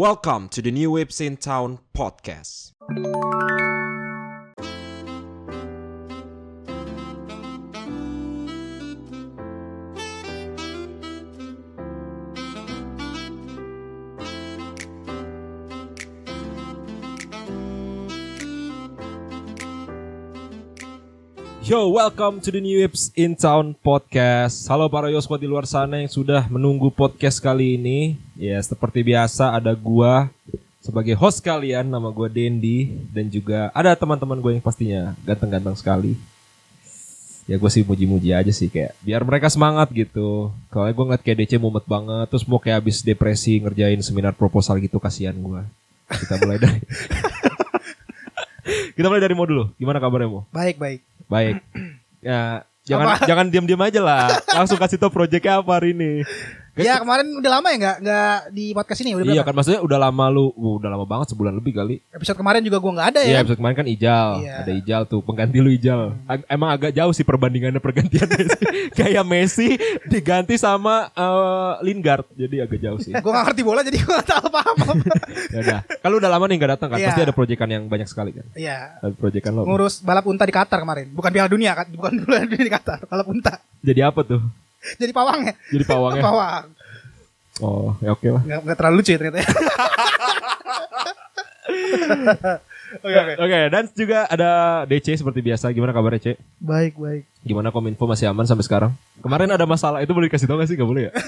Welcome to the New Waves in Town podcast. Yo, welcome to the New Waves in Town podcast. Halo para Yosquad di luar sana yang sudah menunggu podcast kali ini. Ya, seperti biasa ada gua sebagai host kalian, nama gua Dendi dan juga ada teman-teman gue yang pastinya ganteng-ganteng sekali. Ya gue sih muji-muji aja sih kayak biar mereka semangat gitu. Kalau gue ngeliat kayak DC mumet banget, terus mau kayak habis depresi ngerjain seminar proposal gitu kasihan gua. Kita mulai dari Kita mulai dari Mo dulu. Gimana kabarnya Mo? Baik baik. Baik. Ya, jangan Apa? jangan diam-diam aja lah. Langsung kasih tau proyeknya apa hari ini. Ya kemarin udah lama ya nggak nggak di podcast ini udah Iya berapa? kan maksudnya udah lama lu, Wah, udah lama banget sebulan lebih kali. Episode kemarin juga gua nggak ada Iya ya. episode kemarin kan Ijal, Iya. ada Ijal tuh pengganti lu Ijal. Ag- emang agak jauh sih perbandingannya pergantian. Kayak Messi diganti sama eh, Lingard, jadi agak jauh sih. Gua nggak ngerti bola jadi gua nggak tahu apa apa. ya udah. Kalau udah lama nih nggak datang kan, Iya. pasti ada proyekan yang banyak sekali kan. Iya. Ada proyekan lo. Ngurus balap unta di Qatar kemarin. Bukan Piala Dunia kan? Bukan Piala Dunia di Qatar. Balap unta. Jadi apa tuh? Jadi pawang ya. Jadi pawangnya. Pawang. Oh, ya oke lah. Nggak, nggak terlalu lucu ya ternyata. ya. Oke oke. Oke, dan juga ada DC seperti biasa. Gimana kabarnya, C? Baik baik. Gimana Kominfo masih aman sampai sekarang? Kemarin ada masalah itu boleh dikasih tau gak sih? Gak boleh ya?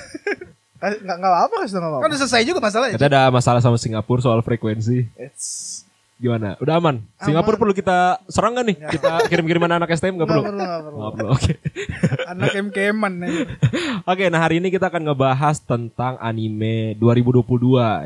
Eh, Nggak nggak apa kasih nggak Kan apa. udah selesai juga masalahnya. Katanya ada masalah sama Singapura soal frekuensi. It's Gimana? Udah aman? Singapura perlu kita serang gak nih? Kita kirim-kiriman anak STM gak nggak perlu? perlu nggak perlu. Nggak perlu, oke. Anak kem-keman nih. Oke, nah hari ini kita akan ngebahas tentang anime 2022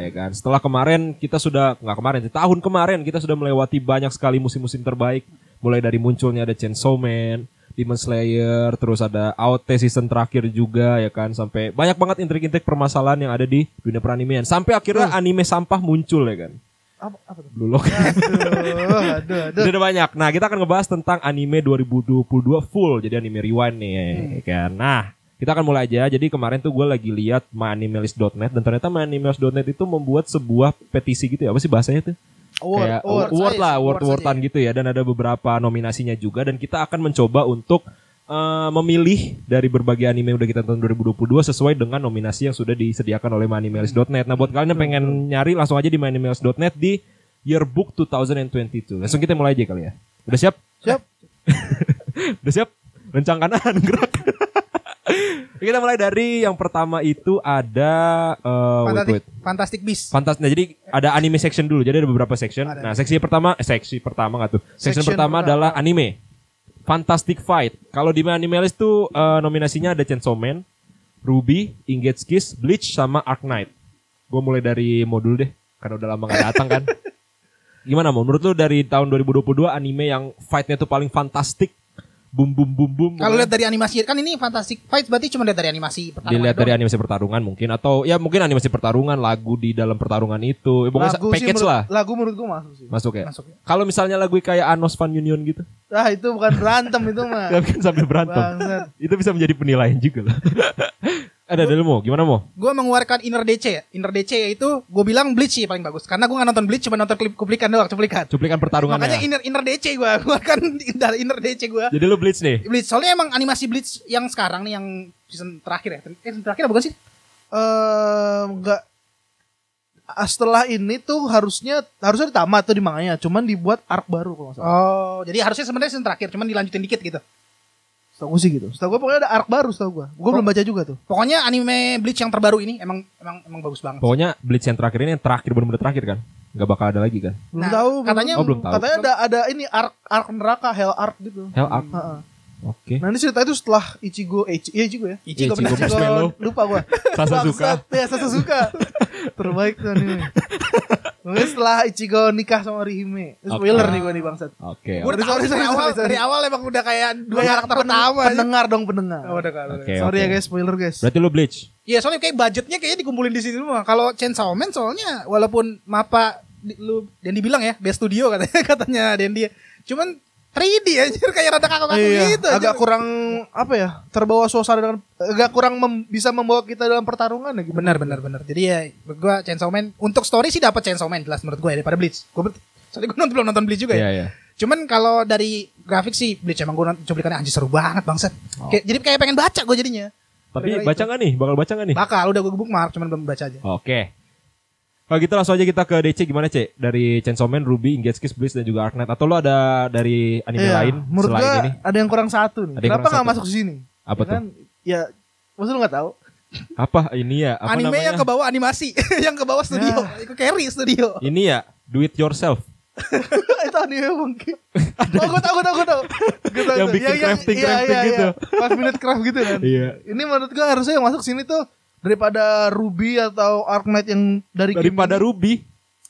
ya kan. Setelah kemarin kita sudah nggak kemarin, tahun kemarin kita sudah melewati banyak sekali musim-musim terbaik. Mulai dari munculnya ada Chainsaw Man, Demon Slayer, terus ada AOT season terakhir juga ya kan. Sampai banyak banget intrik-intrik permasalahan yang ada di dunia peranimian. Sampai akhirnya anime sampah muncul ya kan. Apa apa tuh? Blue Lock. Aduh, aduh, aduh. Udah banyak. Nah, kita akan ngebahas tentang anime 2022 full. Jadi anime rewind nih, ya kan. Nah, kita akan mulai aja. Jadi kemarin tuh gue lagi lihat myanimelist.net dan ternyata myanimelist.net itu membuat sebuah petisi gitu ya. Apa sih bahasanya tuh? Award, Kayak award. award lah, award awardan gitu ya. Dan ada beberapa nominasinya juga dan kita akan mencoba untuk eh, memilih dari berbagai anime yang udah kita tonton 2022 sesuai dengan nominasi yang sudah disediakan oleh myanimelist.net. Nah, buat kalian yang pengen nyari langsung aja di myanimelist.net di Yearbook 2022. Langsung kita mulai aja kali ya. Udah siap? Siap. Udah siap? Rencang kanan gerak. kita mulai dari yang pertama itu ada wait, Fantastic, wait. Fantastic Beasts. Fantas. Nah, jadi ada anime section dulu. Jadi ada beberapa section. Ada. Nah, seksi pertama, eh, seksi pertama nggak tuh? Section, Section pertama pertama. adalah anime. Fantastic Fight. Kalau di Animalist tuh eh, nominasinya ada Chainsaw Man, Ruby, Engage Kiss, Bleach sama Ark Knight. Gue mulai dari modul deh, karena udah lama gak datang kan. Gimana mau? Menurut lu dari tahun 2022 anime yang fightnya tuh paling fantastik, boom boom boom boom. Kalau lihat dari animasi kan ini Fantastic Fight berarti cuma lihat dari animasi pertarungan dilihat dari animasi pertarungan mungkin atau ya mungkin animasi pertarungan lagu di dalam pertarungan itu ya, pokoknya Lagu sih package menurut, lah Lagu menurut gua masuk sih. masuk ya Masuk ya. kalau misalnya lagu kayak Anos Fan Union gitu Ah itu bukan berantem itu mah. kan sampai berantem itu bisa menjadi penilaian juga lah ada dulu mau gimana mau Gue mengeluarkan Inner DC ya. Inner DC itu gue bilang Bleach sih paling bagus. Karena gue gak nonton Bleach, cuma nonton klip kuplikan doang, cuplikan. cuplikan pertarungannya Makanya Inner Inner DC gue, keluarkan dari Inner DC gue. jadi lu Bleach nih Bleach, soalnya emang animasi Bleach yang sekarang nih yang season terakhir ya. Eh, season terakhir apa bukan sih? Eh enggak Ah, setelah ini tuh harusnya harusnya ditamat tuh di manganya, cuman dibuat arc baru kalau nggak salah. Oh, jadi harusnya sebenarnya season terakhir, cuman dilanjutin dikit gitu. Setahu gue sih gitu. Setahu gue pokoknya ada arc baru setahu gue. Gue belum baca juga tuh. Pokoknya anime Bleach yang terbaru ini emang emang emang bagus banget. pokoknya Bleach yang terakhir ini yang terakhir benar-benar terakhir kan nggak bakal ada lagi kan Belum Nah, tahu. katanya- Oh, belum tahu. Katanya ada ada ini arc arc neraka hell arc gitu. Hell Arc Heeh. Oke Nah ini cerita itu setelah Ichigo, eh, iya Ichigo ya. Ichigo Ichigo Man lo. lupa gua. Sasasuka. Ya Sasasuka. Terbaik tuh anime. Mungkin setelah Ichigo nikah sama Rihime. Spoiler Oke. nih gua nih bangsat. oke udah tahu Sorry, dari sorry, awal, sorry, sorry. dari awal emang udah kayak dua Kayak karakter pen- pertama. Pendengar dong pendengar. Oh, udah kan. Oke, Sorry ya oke. guys, spoiler guys. berarti lu Bleach Iya, soalnya kayak budgetnya kayaknya dikumpulin di situ semua. Kalau Chainsaw Man soalnya walaupun Mapa di, lu dan dibilang ya best studio katanya katanya Dendi. Cuman 3D anjir kayak rada kaku-kaku Iya, gitu. agak anjir. kurang apa ya? Terbawa suasana dengan agak kurang mem- bisa membawa kita dalam pertarungan ya gitu. Benar benar benar. Jadi ya gua Chainsaw Man untuk story sih dapat Chainsaw Man jelas menurut gua ya daripada Bleach. Gua ber- soalnya gua nonton belum nonton Bleach juga ya. iya. Cuman kalau dari grafik sih Bleach emang gua nonton cuplikannya anjir seru banget bangsat. Oh. Kayak, jadi kayak pengen baca gua jadinya. Tapi baca nggak nih? Bakal baca nggak nih? Bakal udah gua bookmark cuman belum baca aja. Oke. Kalau gitu langsung aja kita ke DC gimana Cek? Dari Chainsaw Man, Ruby, Engage Kiss, Bliss dan juga Arknight. Atau lo ada dari anime Iya, lain menurut selain gua ini? ada yang kurang satu nih. Ada yang Kenapa nggak masuk sini? Apa Ya tuh? Kan, ya, maksud lu nggak tahu? Apa ini ya? Apa Anime namanya? yang ke bawah animasi, yang ke bawah studio, Ya. itu carry studio. Ini ya, do it yourself. itu anime mungkin. oh, gue tau, gue tau, gue tau. Gua tahu Yang tuh. bikin crafting-crafting gitu. Five minute craft gitu kan. Iya. Ini menurut gue harusnya yang masuk sini tuh daripada Ruby atau Arknight yang dari Daripada Ruby.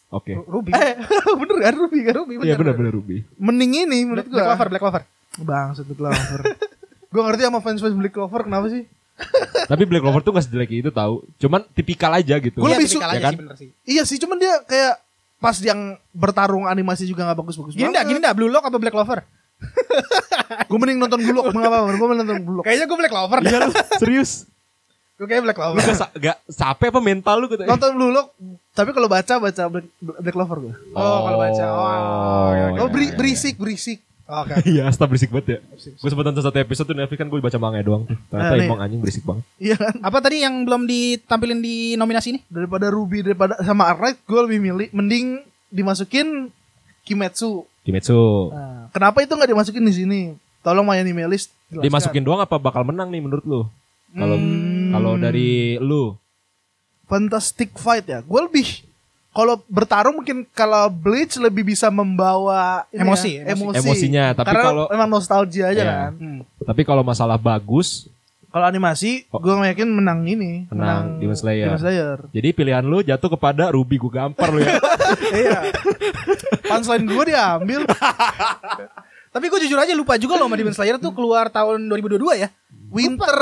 Oke. Ruby. Eh, bener kan Ruby kan? Ruby Iya benar-benar Ruby. Mending ini Black, menurut Black gue. Clover, Black Clover. Bang, Black Clover. gue ngerti sama fans-fans Black Clover kenapa sih? Tapi Black Clover tuh gak sejelek itu tahu. Cuman tipikal aja gitu. Gua Iya, lebih tipikal su- aja ya kan? sih bener sih. Iya sih, cuman dia kayak pas yang bertarung animasi juga nggak bagus-bagus Gini dah, gini dah, Blue Lock apa Black Clover? Gue mending nonton Blue Lock, mengapa? Gue mending nonton Blue Lock. Kayaknya gue Black Clover Iya serius. Gue kayak Black Lu Clover. gak, gak capek apa mental lu gitu. Nonton Blue Lock, tapi kalau baca baca Black, Black Clover gue. Oh, kalau baca. Oh, oke. Oh, beri- berisik, berisik. Oke. Iya, Asta berisik banget ya. Gue sempat nonton satu episode tuh Netflix kan gue baca manga doang tuh. Ternyata Ah, nih. emang anjing berisik banget. Iya kan? Apa tadi yang belum ditampilin di nominasi ini? Daripada Ruby daripada sama Arknight, gue lebih milih mending dimasukin Kimetsu. Kimetsu. Nah, kenapa itu nggak dimasukin di sini? Tolong My Anime List. jelaskan. Dimasukin doang apa bakal menang nih menurut lu? Kalau Hmm. Kalau dari lu Fantastic Fight ya. Gue lebih kalau bertarung mungkin kalau Bleach lebih bisa membawa ini Emosi, ya, emosi. emosi. Emosinya, tapi Karena kalau- memang nostalgia aja Iya. kan. Hmm. Tapi kalau masalah bagus, Kalau animasi, Oh. gue yakin menang ini. Menang Demon Slayer. Demon Slayer. jadi pilihan lu jatuh kepada Ruby gue gampar lu ya. iya. Punchline gue diambil. Tapi gue jujur aja lupa juga loh sama Demon Slayer tuh keluar tahun 2022 ya. Winter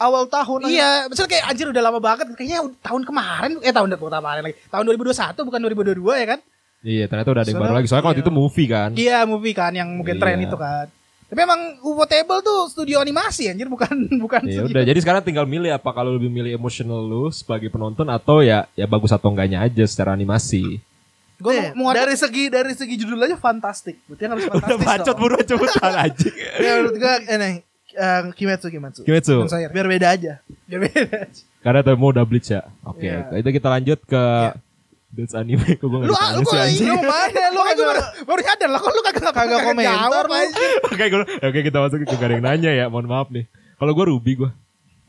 awal tahun. aja. Iya, misalnya kayak anjir udah lama banget. Kayaknya tahun kemarin, eh tahun tahun kemarin lagi. Tahun 2021 bukan 2022 ya kan? iya, ternyata udah ada yang baru lagi. Soalnya kalau iya. itu movie kan. Iya, movie kan yang mungkin Iya. tren itu kan. Tapi emang Ufotable tuh studio animasi anjir bukan bukan Ya studio. udah, jadi sekarang tinggal milih apa kalau lebih milih emotional lu sebagai penonton atau ya ya bagus atau enggaknya aja secara animasi. Gue Nih, mau, mau dari segi dari segi judul aja fantastik. Berarti yang harus fantastik. Udah bacot buruan cepetan aja. Ya menurut gue eh, eh, Kimetsu Kimetsu. Kimetsu. Slayer. Biar beda aja. Biar beda. Karena temu udah bleach ya. Oke, Iya. itu kita lanjut ke Dance anime. Kok gue Lu gak ah, lu ditanya sih anjing. Lu mana lu gue baru, baru sadar lah kok lu kagak Kagak komentar lu. Oke, gue, oke kita masuk ke gak ada yang nanya ya. Mohon maaf nih. Kalau gue Ruby gue.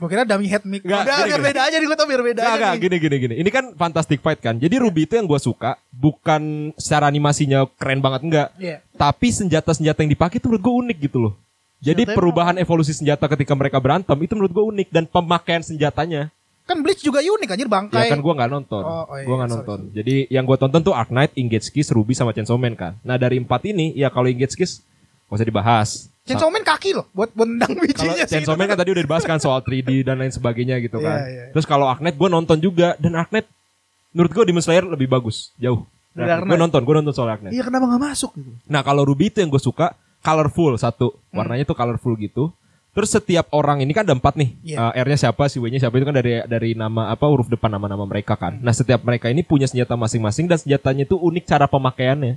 Gue kira dummy head mic. Udah gini, biar gini. beda aja nih gue tau biar beda Gak, aja gak, nih. gini, gini, gini. Ini kan Fantastic Fight kan. Jadi Ruby itu yang gue suka bukan secara animasinya keren banget enggak. Iya. Tapi senjata-senjata yang dipakai itu menurut gue unik gitu loh. Jadi perubahan evolusi senjata ketika mereka berantem itu menurut gue unik dan pemakaian senjatanya. Kan Bleach juga unik anjir bangkai. Ya kan gue nggak nonton, Oh, oh iya, gue nggak sorry, nonton. Jadi yang gue tonton tuh Arknight, Engage Kiss, Ruby sama Chainsaw Man kan. Nah dari empat ini ya kalau Engage Kiss gak usah dibahas. Chainsaw Man kaki loh buat bendang bijinya sih. Chainsaw Man kan tadi udah dibahas kan soal 3D dan lain sebagainya gitu kan. Iya, iya. Terus kalau Arknight gue nonton juga dan Arknight menurut gue Demon Slayer lebih bagus jauh. Gue nonton, gue nonton soal Arknight. Iya kenapa gak masuk gitu? Nah kalau Ruby itu yang gue suka colorful satu, Hmm. warnanya tuh colorful gitu. Terus setiap orang ini kan ada empat nih, Iya. Eh, R-nya siapa, si W-nya siapa itu kan dari dari nama apa huruf depan nama-nama mereka kan. Hmm. Nah setiap mereka ini punya senjata masing-masing dan senjatanya itu unik cara pemakaiannya.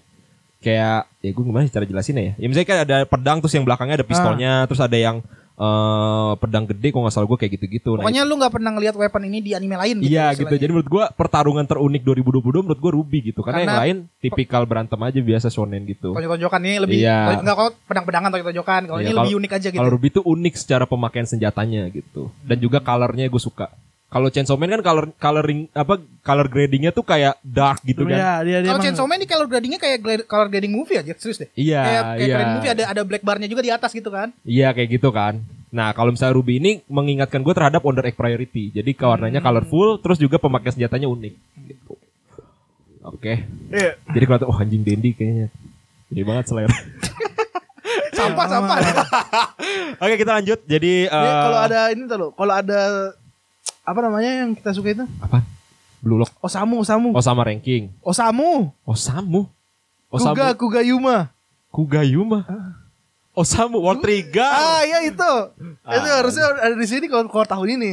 Kayak ya gue gimana sih cara jelasinnya ya? Ya misalnya kan ada pedang terus yang belakangnya ada pistolnya, terus ada yang eh, pedang gede kok nggak salah gue kayak gitu-gitu. Nah, Pokoknya lu gak pernah ngeliat weapon ini di anime lain gitu. Iya gitu. Jadi menurut gua pertarungan terunik 2022 menurut gua Ruby gitu. Karena, yang Karena- lain tipikal berantem aja biasa shonen gitu. tonjok-tonjokan ini lebih Iya. enggak kalau pedang-pedangan tonjok-tonjokan. Kalau Iya, ini lebih unik aja gitu. Kalau Ruby itu unik secara pemakaian senjatanya gitu. Dan juga colornya gue suka. Kalau Chainsaw Man kan color coloring apa color gradingnya tuh kayak dark gitu kan. Iya, dia dia Kalau Chainsaw Man di color gradingnya kayak glad- color grading movie aja, serius deh. Iya, kayak kayak iya. grading movie ada ada black barnya juga di atas gitu kan. Iya kayak gitu kan. Nah kalau misalnya Ruby ini mengingatkan gue terhadap Wonder Egg Priority. Jadi warnanya Hmm. colorful, terus juga pemakaian senjatanya unik. Gitu. Oke. Iya. Jadi kalau oh anjing Dendi kayaknya. Jadi banget selera. Sampah sampah. Oke kita lanjut. Jadi eh, kalau ada ini tuh lo, kalau ada apa namanya yang kita suka itu? apa? Blue Lock. Osamu, Osamu. Osama ranking. Osamu. Osamu. Osamu. Kuga, Kuga Yuma. Kugayuma. Osamu War Trigger. Ah iya itu. itu Ah. harusnya ada di sini kalau keluar tahun ini.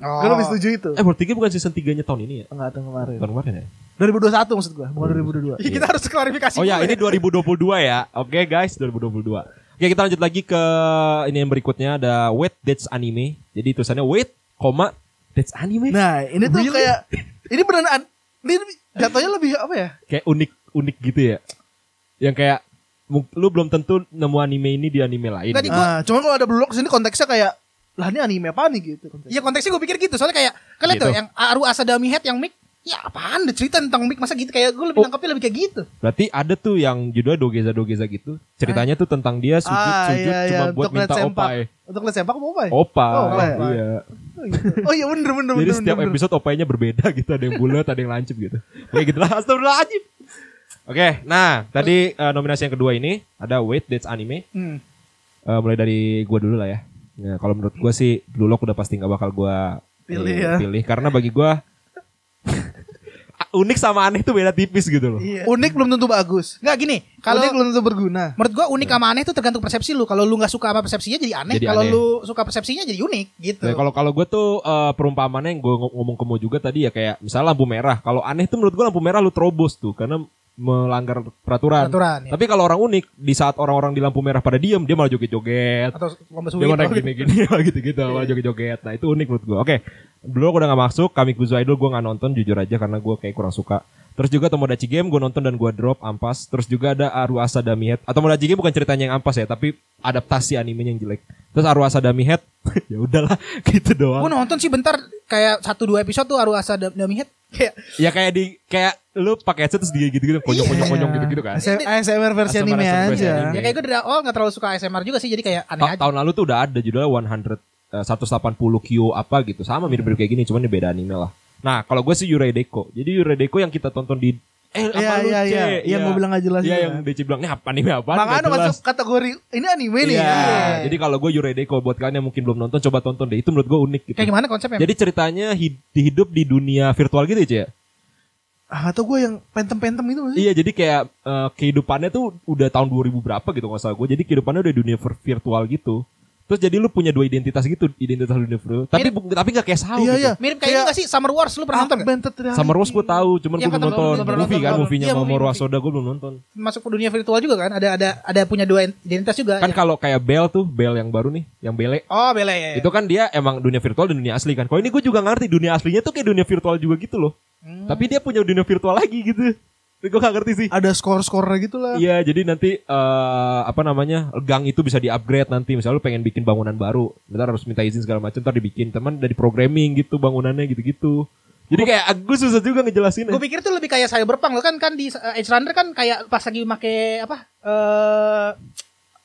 Oh. Gue lebih setuju itu. Eh War Trigger bukan season 3-nya tahun ini ya? Enggak tahun kemarin. Tahun kemarin ya? 2021 maksud gua, bukan 2022. Iya, kita harus klarifikasi. Oh ya, ini 2022 ya. Oke guys, 2022. Oke, kita lanjut lagi ke ini yang berikutnya ada Wait That's Anime. Jadi tulisannya Wait, koma That's Anime. Nah, ini tuh Really? kayak ini beneran ini jatuhnya lebih apa ya? Kayak unik-unik gitu ya. Yang kayak lu belum tentu nemu anime ini di anime lain. Nggak, di- Ah, cuman kalau ada blog sini konteksnya kayak lah ini anime apa nih gitu. konteksnya. Iya konteksnya gue pikir gitu soalnya kayak kalian Gitu. tuh yang Aru Asadami Head yang mic ya apaan deh cerita tentang mic masa gitu kayak gue lebih Oh. nangkepnya lebih kayak gitu. Berarti ada tuh yang judulnya Dogeza Dogeza gitu. Ceritanya tuh tentang dia sujud Ah, sujud iya, cuma iya, buat untuk lihat minta opai. Untuk lihat sempak apa apa ya? Opa. Oh, opai. Iya. Oh, gitu. Oh iya bener bener Jadi bener. setiap bener. episode opainya berbeda gitu, ada yang bulat, ada yang lancip gitu. Kayak gitu lah, astagfirullahaladzim. Oke, nah tadi eh, nominasi yang kedua ini ada Wait That's Anime. Hmm. Eh, mulai dari gua dulu lah ya. Nah, kalau menurut gua sih Blue Lock udah pasti nggak bakal gua Pilih eh, ya. pilih karena bagi gua unik sama aneh tuh beda tipis gitu loh. Iya. Unik belum tentu bagus. Nggak gini, Kalau unik belum tentu berguna. menurut gua unik sama aneh itu tergantung persepsi lu. Kalau lu nggak suka sama persepsinya jadi aneh, Jadi kalau aneh. lu suka persepsinya jadi unik gitu. Nah, kalau kalau gue tuh eh, perumpamannya yang gue ngomong ke Mo juga tadi ya kayak misalnya lampu merah. Kalau aneh tuh menurut gue lampu merah lu terobos tuh karena melanggar peraturan. Peraturan, ya. Tapi kalau orang unik di saat orang-orang di lampu merah pada diem dia malah joget-joget. Atau lomba Dia suwi malah atau gitu. gini-gini gitu-gitu malah joget-joget. Nah itu unik menurut gue. Oke, dulu udah gak masuk. Kami Kuzu Idol gue gak nonton jujur aja karena gue kayak kurang suka. Terus juga Tomodachi Game gue nonton dan gue drop ampas. Terus juga ada Aru Asa Dami Head. Atau Tomodachi Game bukan ceritanya yang ampas ya, tapi adaptasi animenya yang jelek. Terus Aru Asa Dami Head ya udahlah gitu doang. Gue nonton sih bentar kayak satu dua episode tuh Aru Asadami Head kayak Ya kayak di kayak lu pakai headset terus digigit gitu konyong konyong konyong gitu gitu kan. ASMR versi ASMR anime versi aja. anime. ya kayak gue dari awal nggak terlalu suka ASMR juga sih jadi kayak aneh Ta- aja. tahun lalu tuh udah ada judulnya 100 eh, 180 Kyo apa gitu sama mirip-mirip kayak gini cuman ini beda anime lah. Nah kalau gue sih Yurei Deko. Jadi Yurei Deko yang kita tonton di eh apa Iya lu iya C? iya. Yang gue bilang gak jelas. Iya itu yang. DC bilang ini apa anime apa Makanya masuk kategori ini anime nih. Iya. Iya. Jadi kalau gue Yurei Deko buat kalian yang mungkin belum nonton coba tonton deh. Itu menurut gue unik gitu. Kayak gimana konsepnya? Jadi ceritanya hid- hidup di dunia virtual gitu ya, Cie? Ah, atau gue yang pentem-pentem itu masih. Iya jadi kayak eh, kehidupannya tuh udah tahun 2000 berapa gitu nggak salah gue. Jadi kehidupannya udah dunia vir- virtual gitu. Terus jadi lu punya dua identitas gitu, identitas dunia virtual. Tapi bu- tapi nggak kayak Sao Iya gitu. iya. Mirip kayak ini gak sih Summer Wars lu pernah nonton gak? Summer Wars gue tahu, cuman gue Yang belum lu nonton. Movie nonton, kan, movie-nya Iya, Mamoru movie, Asoda gue belum nonton. Masuk ke dunia virtual juga kan? Ada ada ada punya dua identitas juga. Kan ya. kalau kayak Bell tuh, Bell yang baru nih, yang Bele. Oh bela ya. Itu kan dia emang dunia virtual dan dunia asli kan. Kalau ini gue juga ngerti dunia aslinya tuh kayak dunia virtual juga gitu loh. Hmm. Tapi dia punya dunia virtual lagi gitu. Gue gak ngerti sih. Ada skor-skornya gitu lah. Iya, jadi nanti eh, apa namanya gang itu bisa di-upgrade nanti. Misalnya lu pengen bikin bangunan baru, bentar harus minta izin segala macam, ntar dibikin. Teman dari programming gitu bangunannya gitu-gitu. Jadi kayak gue susah juga ngejelasin. Gue pikir tuh lebih kayak cyberpunk lo kan kan di uh, Edge Runner kan kayak pas lagi make apa eh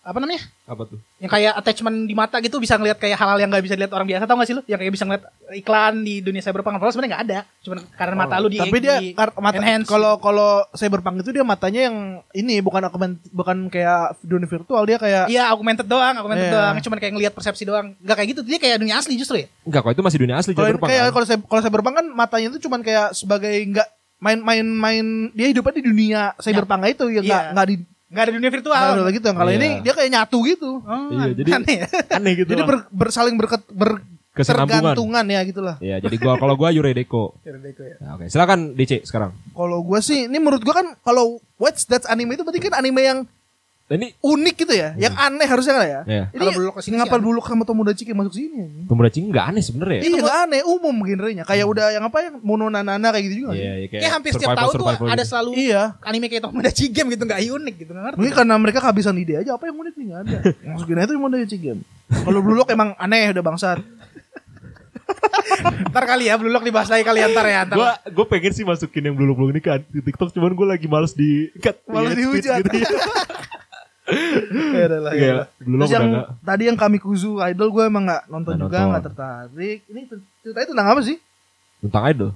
apa namanya? Apa tuh? yang kayak attachment di mata gitu bisa ngeliat kayak hal-hal yang nggak bisa dilihat orang biasa tau gak sih lu? Yang kayak bisa ngeliat iklan di dunia cyberpunk. Padahal sebenarnya nggak ada. Cuman karena mata lu di Tapi dia di mata enhance. kalau kalau cyberpunk itu dia matanya yang ini bukan augment bukan kayak dunia virtual dia kayak iya augmented doang augmented doang. Cuman kayak ngeliat persepsi doang. Nggak kayak gitu dia kayak dunia asli justru ya? Enggak, kok itu masih dunia asli kalau Cyberpunk. kayak kan? kalau cy- kalau cyberpunk kan matanya itu cuman kayak sebagai enggak main-main main dia hidupnya di dunia cyberpunk itu ya enggak Iya. enggak di nggak ada dunia virtual enggak ada gitu. Kalau Iya. ini dia kayak nyatu gitu. Oh, Iya, jadi aneh ya. aneh gitu. Jadi lah. ber, ber- saling berket, ber, Kesinambungan. tergantungan ya gitulah. Iya, jadi gua kalau gua Yurei Deko. Nah, Oke, silakan DC sekarang. Kalau gua sih ini menurut gua kan kalau What's That anime itu berarti kan anime yang Nah, ini unik gitu ya, yang aneh harusnya kan ya. ya, Ini ngapa dulu sama Tomodachi kayak masuk sini? anjing? Tomodachi nggak aneh sebenarnya. ya? Iya nggak aneh, umum genrenya. Kayak udah yang apa yang Mono Nanana kayak gitu juga. sih? Iya, iya, kayak hampir setiap tahun tuh ada gitu. selalu Iya. anime kayak Tomodachi Game gitu nggak unik gitu nggak ngerti Mungkin karena mereka kehabisan ide aja apa yang unik nih nggak ada. Masukin aja itu Tomodachi game. Kalau Blue Lock emang aneh udah bangsat. ntar kali ya Blue Lock dibahas lagi kalian ntar ya ntar Gua gue pengen sih masukin yang belum belum ini kan di TikTok cuman gue lagi males di cut Males di dihujat. gitu ya. Ya lah, ya Iya, Terus yang nggak. tadi yang kami kuzu idol gue emang nggak nonton Nggak juga nonton. nggak tertarik. Ini ceritanya tentang apa sih? Tentang idol.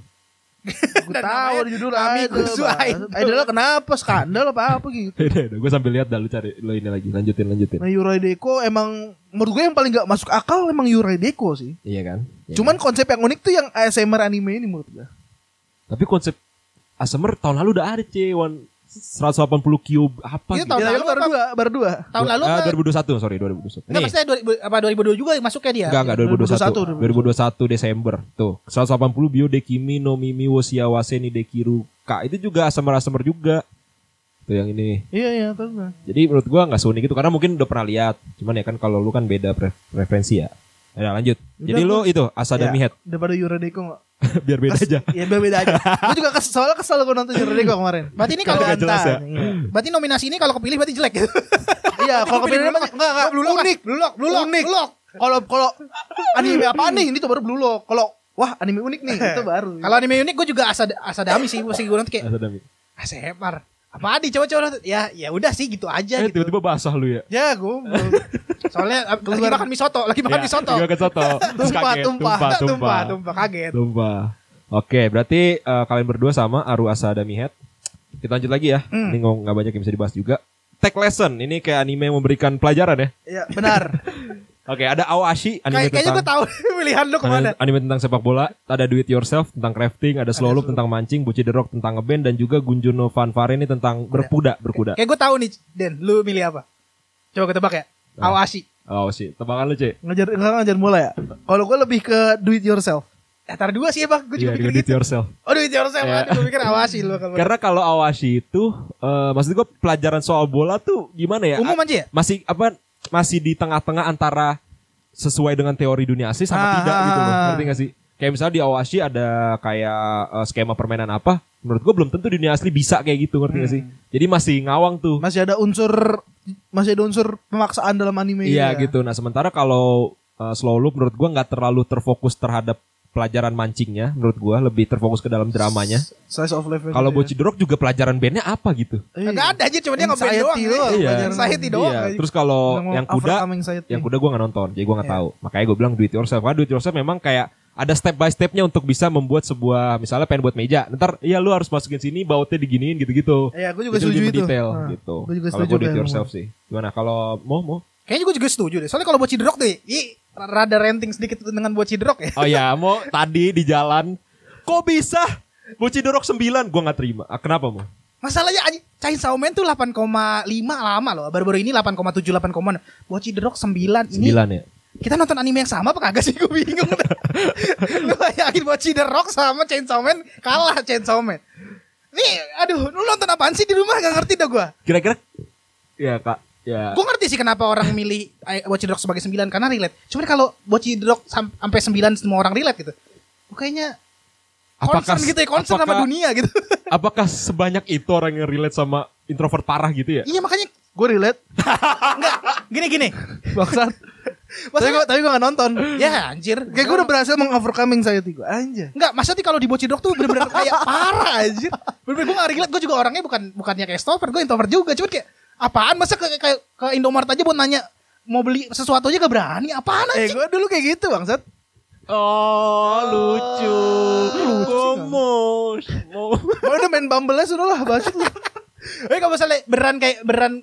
Gue tahu ada judul Kami idol. Kuzu. Idol. Idolnya kenapa skandal apa apa gitu. Udah, udah, gue sambil lihat dah lu cari lu ini lagi lanjutin lanjutin. Nah Yurai Deko emang menurut gue yang paling gak masuk akal emang Yurai Deko sih. Iya kan? Iya Cuman konsep yang unik tuh yang ASMR anime ini menurut gue. Tapi konsep ASMR tahun lalu udah ada C1 180 cube apa Itu gitu. tahun Ya, lalu baru apa? dua, baru dua. Tahun lalu Ah, apa? 2021, sorry 2021. Enggak maksudnya 2000, apa 2022 juga masuknya dia. enggak enggak 2021. 2021. 2021 Desember. Tuh, 180 bio dekimi no mimi wosiawase ni dekiru K itu juga asamer-asamer juga. Tuh yang ini. Iya, iya, tahu gua. Jadi menurut gua nggak seunik itu karena mungkin udah pernah lihat. Cuman ya kan kalau lu kan beda pre- preferensi ya. Ya lanjut. Jadi Udah, lu gua- itu Asadami Ya, Head Daripada Yuradeko? biar beda aja. Iya, beda beda aja. gue juga kesel, soalnya kesel gue nonton Yuradeko kemarin. Berarti ini kalau jelas ya. Iya. berarti nominasi ini kalau kepilih berarti jelek gitu. Iya, kalau Kepilih memang enggak enggak Blue Lock, unik. Blue Lock, Blue Lock, Unik. Blue Lock. Kalau kalau anime apa nih? Ini tuh baru Blue Lock. Kalau wah anime unik nih, itu baru. Kalau anime unik gue juga asa asadami sih masih gue nanti kayak Asadami. asepar. Apa di coba-coba nonton. ya ya udah sih gitu aja Eh gitu. tiba-tiba basah lu ya. ya gue Soalnya lagi makan mie soto, lagi makan Ya, mie soto. juga ke soto. Terus Tumpah, kaget, tumpah. tumpah, tumpah. tumpah, tumpah kaget. Tumpah. Oke, berarti eh, kalian berdua sama Aru Asadami Head. Kita lanjut lagi ya. Hmm. Ini nggak banyak yang bisa dibahas juga. Tech lesson, ini kayak anime yang memberikan pelajaran ya. ya benar. Oke, ada Awashi, anime Kayak kayaknya gue tahu pilihan lu ke mana. anime, anime tentang sepak bola, ada Do It Yourself tentang crafting, ada Slow Loop tentang mancing, Buci The Rock tentang ngeband dan juga Gunjuno Fanfare ini tentang berkuda, berkuda. Kayak gue tahu nih, Den, lu milih apa? Coba ketebak ya. Nah. Awashi. Awashi, tebakan lu, Cek. Ngajar enggak ngajar bola ya. Kalau gue lebih ke do it yourself. Antara dua sih bang, gue Iya, juga Do pikir It gitu. Yourself. Oh, do it yourself. Aduh, gue pikir Awashi lu. Karena kalau Awashi itu, eh maksud gue pelajaran soal bola tuh gimana ya? Umum aja ya? Masih apa? Masih di tengah-tengah antara sesuai dengan teori dunia asli sama Ah, tidak gitu loh. Ngerti gak sih? Kayak misalnya di Awashi ada kayak eh, skema permainan apa? Menurut gue belum tentu dunia asli bisa kayak gitu, ngerti gak sih? Jadi masih ngawang tuh. Masih ada unsur masih ada unsur pemaksaan dalam anime Iya ya. gitu. Nah sementara kalau uh, slow loop menurut gua nggak terlalu terfokus terhadap pelajaran mancingnya. Menurut gua lebih terfokus ke dalam dramanya. Size of life. Kalau Boci The Rock juga pelajaran bandnya apa gitu? Iya. Enggak ada aja, cuma dia ngeband doang. Iya. Anxiety doang. Iya. Terus kalau yang kuda, yang kuda gua nggak nonton, jadi gua nggak Iya. tahu. Makanya gua bilang do it yourself. Karena do it yourself memang kayak ada step by stepnya untuk bisa membuat sebuah misalnya pengen buat meja. Ntar iya lu harus masukin sini bautnya diginiin gitu-gitu. Iya, gue juga setuju itu. mendetail Nah, gitu. Gue juga Kalau setuju gua do it yourself sih. Gimana kalau mau mau? Kayaknya gue juga setuju deh. Soalnya kalau buat Cidrok deh, i rada renting sedikit dengan buat Cidrok ya. Oh ya, mau tadi di jalan kok bisa Boci Dorok 9 Gua nggak terima. Ah, kenapa mau? Masalahnya aja Chainsaw Man tuh 8,5 lama loh. Baru-baru ini 8,7 8,6. Buat Cidrok 9 ini 9 ya. kita nonton anime yang sama apa kagak sih? Gue bingung. lu bayangin buat Cidrok sama Chainsaw Man kalah Chainsaw Man. Nih, aduh, lu nonton apaan sih di rumah gak ngerti dah gue. Kira-kira ya Kak, ya. Gue ngerti sih kenapa orang milih eh, Watch Dog sebagai 9 karena relate. Cuman kalau Watch Dog sam- sampai 9 semua orang relate gitu. Gua kayaknya concern gitu ya, concern sama apakah- dunia gitu. Apakah sebanyak itu orang yang relate sama introvert parah gitu ya? iya makanya Gue relate. enggak gini-gini. Bangsat. tapi gue tapi gue gak nonton. ya anjir. Kayak gue udah berhasil mengovercoming anxiety gue. Anjir. Enggak, maksudnya kalau di Dog tuh bener-bener kayak parah anjir. Bener-bener gue gak relate, gue juga orangnya bukan bukannya kayak extrovert, gue introvert juga. Cuman kayak apaan masa ke, kayak ke Indomaret aja buat nanya mau beli sesuatu aja gak berani. Apaan Eh anjir? gue dulu kayak gitu bangsat. Oh, lucu. Gomos. Mau. Gue udah main Bumble sudah lah bacot lu. Eh kalau misalnya beneran kayak beneran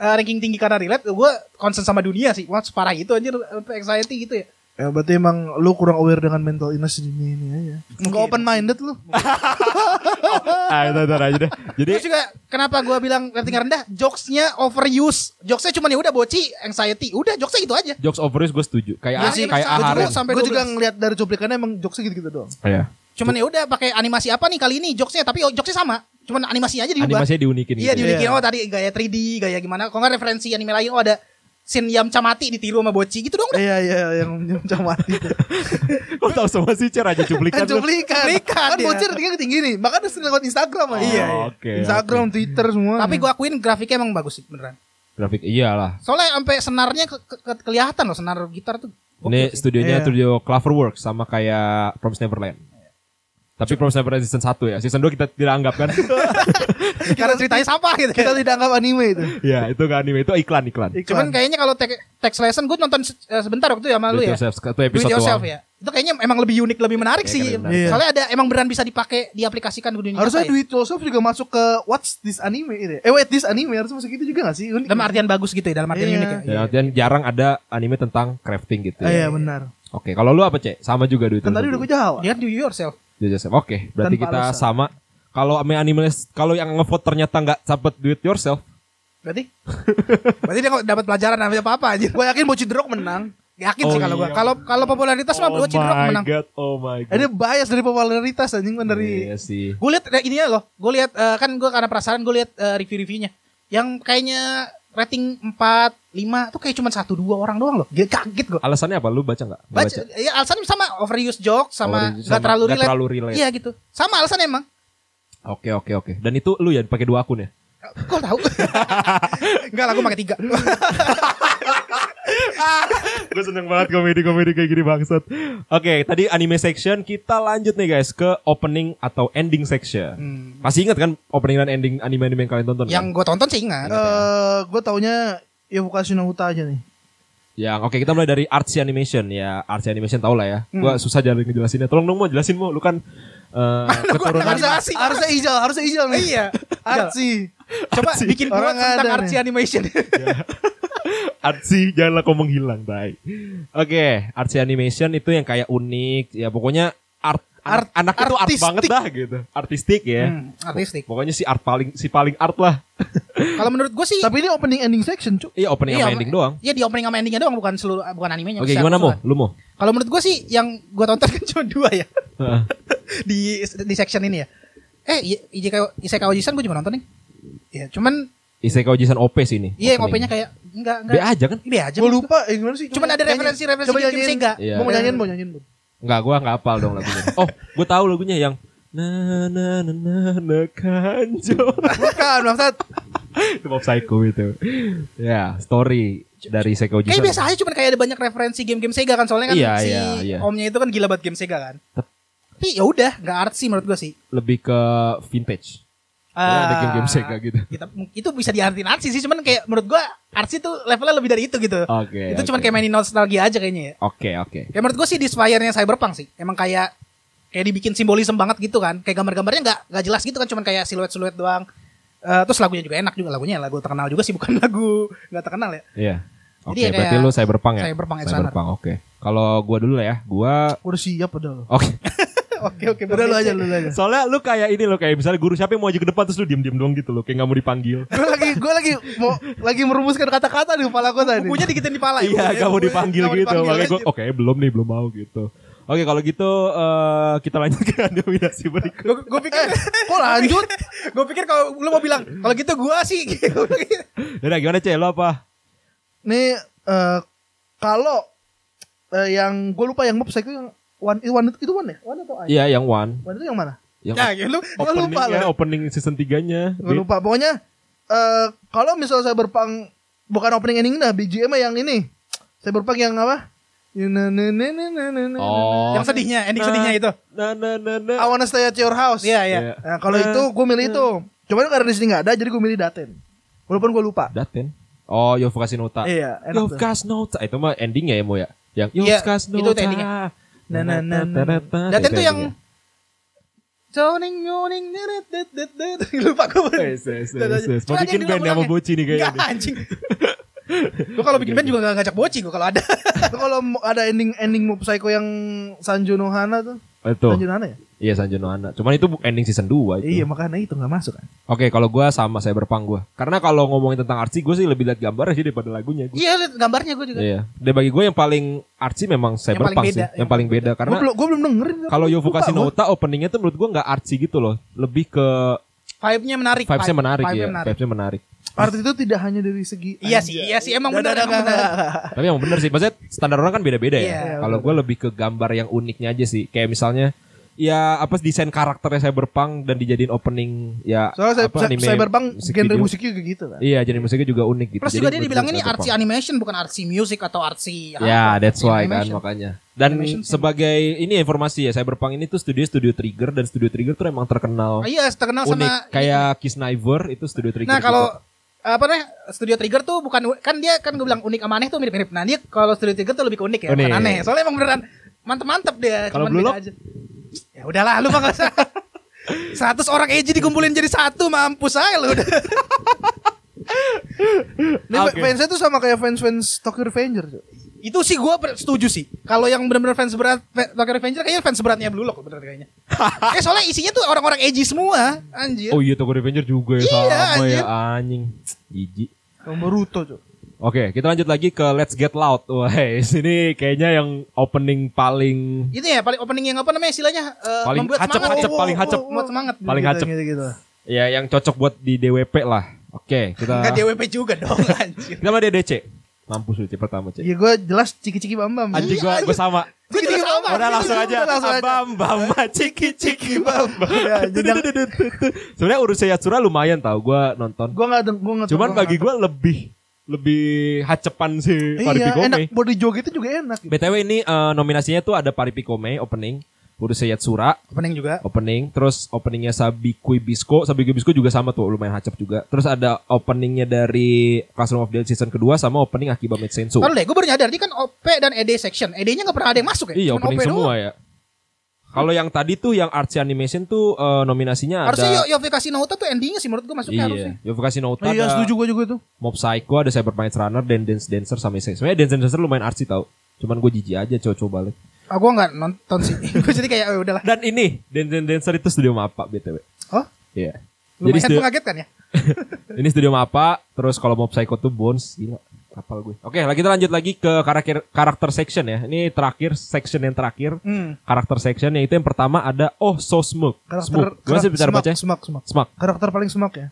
eh, ranking tinggi karena relate, gue concern sama dunia sih. Wah, separah itu anjir, anxiety gitu ya. Ya berarti emang lu kurang aware dengan mental illness di dunia ini aja. Enggak open minded lu. ah, itu, itu aja deh. Jadi Terus juga kenapa gue bilang rating rendah? Jokesnya overuse. Jokesnya cuma ya udah boci, anxiety. Udah jokesnya itu aja. jokes overuse gue setuju. Kayak asli sih, kayak gua juga Aharen. sampai Gue juga 12. ngeliat dari cuplikannya emang jokesnya gitu-gitu doang. Iya. Cuman ya udah pakai animasi apa nih kali ini jokesnya tapi oh, jokesnya sama. Cuman animasinya aja diubah. Animasinya diunikin Iya gitu. diunikin Iya. oh tadi gaya 3D, gaya gimana. Kalau nggak referensi anime lain oh ada scene Yamcha mati ditiru sama Boci gitu dong udah. Iya iya yang macam mati itu. Kok tahu semua sih Cer aja cuplikan. Kan cuplikan. Cuplikan Kan dia. bocor tinggi tinggi nih. Makanya sering lewat Instagram aja. Iya, iya. Oke, Instagram, Twitter semua. Tapi gua akuin grafiknya emang bagus sih beneran. Grafik iyalah. Soalnya sampai senarnya ke- ke- ke- kelihatan loh senar gitar tuh. Ini studionya Iya. studio Cloverworks sama kayak Promise Neverland. Tapi Promise Neverland season 1 ya. Season 2 kita tidak anggap kan? Karena ceritanya sampah gitu. kita tidak anggap anime itu. ya, itu gak anime, itu iklan-iklan. Iklan. Cuman kayaknya kalau te- text lesson gue nonton se- eh, sebentar waktu itu sama Do lu ya. yourself, Do episode it yourself ya. Itu kayaknya emang lebih unik, lebih menarik Iya, sih. kan, menarik. Iya. Soalnya ada emang beneran bisa dipakai, diaplikasikan ke dunia Harusnya nyata ya. do it yourself juga masuk ke what's this anime ini. Eh wait this anime harusnya masuk gitu juga gak sih? Unik. Dalam artian bagus gitu ya, dalam artian Iya. unik ya. Dan artian jarang ada anime tentang crafting gitu. Ah, ya. iya benar. Oke, kalau lu apa, Cek? Sama juga duit. Kan tadi udah gue jawab. Dia do it yourself. Oke, berarti Tanpa kita alasan. sama. Kalau ame anime kalau yang ngevote ternyata nggak dapat do it yourself. Berarti Berarti dia dapat pelajaran apa apa aja. Gue yakin Bocil Rock menang. Yakin Oh sih kalau gua. iya. Kalau kalau popularitas mah Bocil Rock menang. god, oh my god. Ini bias dari popularitas anjing kan dari Iya sih. Gue lihat ini ya loh. Gue lihat eh, kan gue karena penasaran gue lihat eh, review-reviewnya. Yang kayaknya rating 4, 5 tuh kayak cuma satu dua orang doang loh. Gila, kaget gue. Alasannya apa? Lu baca nggak? Nggak Baca, ya alasannya sama overuse joke sama nggak terlalu relate. terlalu relate. Iya gitu. Sama alasannya emang. Oke oke oke. Dan itu lu ya pakai dua akun ya? Kok tahu? Enggak lah, gue pakai tiga. Gue seneng banget komedi-komedi kayak gini bangsat. Oke, tadi anime section kita lanjut nih guys ke opening atau ending section. Masih ingat kan opening dan ending anime-anime yang kalian tonton? Yang kan? gue tonton sih ingat. eh gue taunya Yovukasi no Uta aja nih. Yang oke kita mulai dari artsy animation ya. Artsy animation tau lah ya. Gua susah jalan ngejelasinnya. Tolong dong mau jelasin mau. Lu kan eh, keturunan Harusnya Harusnya, harusnya Ijal, harusnya Ijal nih. Iya. Artsy. Coba bikin Orang gua tentang artsy nih. animation. artsy janganlah kau menghilang, bye. Oke, artsy animation itu yang kayak unik ya pokoknya art Art- anak itu art artistik. banget dah gitu. Artistik ya. Hmm, artistik. Pokoknya si art paling si paling art lah. Kalau menurut gue sih Tapi ini opening ending section, Cuk. Iya opening iya, sama ending doang. Iya di opening sama endingnya doang bukan seluruh bukan animenya. Oke Bisa- gimana mau? Lu mau? Kalau menurut gue sih yang gue tonton kan cuma dua ya Heeh. Di di section ini ya. Eh I- Isekai Ojisan gue juga nonton nih. Ya cuman Isekai Ojisan OP sih ini. iya yang. OP-nya kayak enggak B enggak. aja kan? B aja. Gue lupa, eh gimana sih? Cuman ada referensi-referensi Coba game nyanyiin. Sega. Iya. Mau nyanyiin, mau nyanyiin. Bun. Enggak, gua enggak hafal dong lagunya. Oh, gua tahu lagunya yang na na na na na kanjo. Bukan, maksud itu Mob Psycho itu. Ya, story dari Isekai Ojisan. Kayak biasa aja cuman kayak ada banyak referensi game-game Sega kan soalnya kan Iya, si iya, iya. omnya itu kan gila banget game Sega kan. Tapi ya udah, nggak artsy menurut gue sih. Lebih ke vintage. Soalnya ada game-game Sega gitu. Kita, itu bisa diartiin artsy sih, cuman kayak menurut gua artsy tuh levelnya lebih dari itu gitu. Oke. itu cuman oke. kayak mainin nostalgia aja kayaknya ya. Oke, oke. Ya menurut gua sih Disfire-nya Cyberpunk sih. Emang kayak kayak dibikin simbolisme banget gitu kan. Kayak gambar-gambarnya nggak nggak jelas gitu kan, cuman kayak siluet-siluet doang. Eh, terus lagunya juga enak juga lagunya lagu terkenal juga sih bukan lagu nggak terkenal ya. Iya. Oke, Jadi ya berarti lu Cyberpunk ya? Cyberpunk. Cyberpunk, oke. Kalau gua dulu lah ya, gua udah siap udah lo. Oke. Oke oke Udah lu aja, lu aja. Soalnya lu kayak ini loh, kayak misalnya guru siapa yang mau aja ke depan terus lu diem-diem doang gitu loh, kayak nggak mau dipanggil. Gue lagi, gue lagi mau lagi merumuskan kata-kata di kepala gue tadi. Bukunya dikitin di pala Iya, ya. gak mau dipanggil mau gitu. Makanya gue, oke belum nih, belum mau gitu. Oke, kalau gitu eh, kita lanjut ke nominasi berikut. Gue gue pikir Kok lanjut? gue pikir kalau lu mau bilang kalau gitu gua sih Yaudah, gimana Cek? Lo apa? Nih eh kalau eh, yang gue lupa yang mob psycho yang one itu one itu one ya? One atau I? Iya, yang one. One itu yang mana? Yang ya ya, lu gua lupa loh. opening season 3-nya. Gue lupa. Pokoknya eh kalau misalnya saya berpang bukan opening ending dah BGM yang ini. Saya berpang yang apa? Oh. yang sedihnya ending sedihnya itu Nah, nah, nah, nah. I wanna stay at your house. iya iya Iya. Nah, kalau itu gue milih itu. Cuman karena di sini nggak ada, jadi gue milih Daten. Walaupun gue lupa. Daten. Oh, Yofukashi Nota. Iya, enak. Yofukashi Nota. Itu mah endingnya ya, Mo ya? Yang Iya, itu Nota. endingnya. Nah, nah, nah, nah. Daten tuh yang. Zoning nyoning deret det det det lupa gue. Yes, yes, yes, yes. Mau bikin band sama Boci nih kayaknya. Enggak anjing. Gue kalau bikin band juga gak ngajak boci gue kalau ada. Kalau mau ada ending ending Mob Psycho yang Sanjo no Hana tuh. Itu. Sanjo no Hana ya? Iya Sanjo no Hana. Cuman itu ending season 2 itu. Iya, makanya itu nggak masuk kan. Oke, kalau gua sama saya berpang gua. Karena kalau ngomongin tentang artsy gue sih lebih lihat gambarnya sih daripada lagunya gua. Iya liat gambarnya gue juga. Iya. Dan bagi gue yang paling artsy memang saya Yang berpang beda, sih, yang paling beda Gue karena belum gue belum dengerin. kalau Lupa Yofukashi gua. Nota openingnya tuh menurut gua nggak artsy gitu loh, lebih ke Vibe-nya menarik. vibes-nya vibe- menarik vibe-nya ya, menarik. vibes-nya menarik. Art itu tidak hanya dari segi Iya sih, iya sih emang nggak, bener. nggak. Tapi emang bener sih, maksudnya standar orang kan beda-beda ya. Iya, kalau gue lebih ke gambar yang uniknya aja sih, kayak misalnya ya apa desain karakternya saya berpang dan dijadiin opening ya Soalnya saya, apa, saya, anime Cyberpunk musik genre video. musiknya juga gitu kan. Iya, jadi musiknya juga unik gitu. Plus Jadi juga dia dibilang ini Cyberpunk. artsy animation bukan artsy music atau artsy Ya, apa. that's why kan Animation. makanya. Dan Animation sih. sebagai ini informasi ya, Cyberpunk ini tuh studio studio Trigger dan studio Trigger tuh emang terkenal Oh, iya, terkenal unik. sama Kayak Kiss Niver itu studio Trigger. Nah kalau juga. apa nih Studio Trigger tuh bukan kan dia kan gue bilang unik sama aneh tuh mirip-mirip. Nah dia kalau Studio Trigger tuh lebih ke unik ya, Unik. bukan aneh. Soalnya emang beneran mantep-mantep dia. Kalau Blue Lock? aja. Ya udahlah, lu mah gak usah. 100 orang edgy dikumpulin jadi satu mampus aja lu udah. Ini Oke. fansnya tuh sama kayak fans-fans Tokyo Revenger. Itu sih gue setuju sih. Kalau yang benar-benar fans berat Tokyo Revenger kayaknya fans beratnya Blue Lock bener kayaknya. eh soalnya isinya tuh orang-orang edgy semua, anjir. Oh iya Tokyo Revenger juga ya Iya, sama anjir. ya anjing. Jijik. Sama Boruto, Cuk. Oke, kita lanjut lagi ke Let's Get Loud. Wah, ini kayaknya yang opening paling Itu ya paling opening yang apa namanya istilahnya eh, Paling membuat hacep, semangat. hacep, paling hacep. Membuat semangat. Paling Gitu, hacep. Gitu, gitu. ya yang cocok buat di DWP lah. Oke, kita Enggak DWP juga dong anjir. kita sama DDC. Mampus lu pertama C. Ya gue jelas ciki-ciki bam-bam. Gua sama. Gue juga sama. Udah langsung aja. Udah langsung aja. Bam ciki ciki bam. Jadi Sebenarnya urus Yatsura lumayan tau gua nonton. gue gak gue gak Cuman bagi gua lebih lebih hacepan si Pari Iya, enak Pikome. body joget itu juga enak. Gitu. BTW ini eh, nominasinya tuh ada Pari Pikome opening, Urus Yatsura Opening juga. opening, terus openingnya Sabikui Bisco, Sabikui Bisco juga sama tuh lumayan hacep juga. Terus ada openingnya dari Classroom of the Elite season kedua sama opening Akiba Made Sensu. Kalau deh, gue baru nyadar ini kan OP dan ED section. ED-nya nggak pernah ada yang masuk ya? Iya Cuman opening OP semua doang. ya. Kalau yang tadi tuh yang Artsy Animation tuh eh, nominasinya Harusnya ada Yo Yovie Nauta tuh endingnya sih menurut gue masuknya harusnya. Iya, Yovukasi Nota Iya, ada setuju gue juga tuh. Mob Psycho, ada Cyberpunk Runner, dan Dance Dancer sama Isai. Sebenarnya Dance Dancer lumayan artsy tau. Cuman gue jijik aja coba-coba balik. Ah, gue nggak nonton sih. gue jadi kayak oh, udahlah. Dan ini Dance Dance Dancer itu studio Mapa BTW. Oh, Iya. Jadi lumayan studio, mengagetkan ya. ini studio Mapa, terus kalau Mob Psycho tuh Bones, gila. Kapal gue. Oke, lah kita lanjut lagi ke karakter karakter section ya. Ini terakhir section yang terakhir. Hmm. Karakter section yaitu yang pertama ada Oh So Smoke. Karakter Smoke. Gimana sih bicara baca? Smack, Smack. Smack. Karakter paling Smack ya.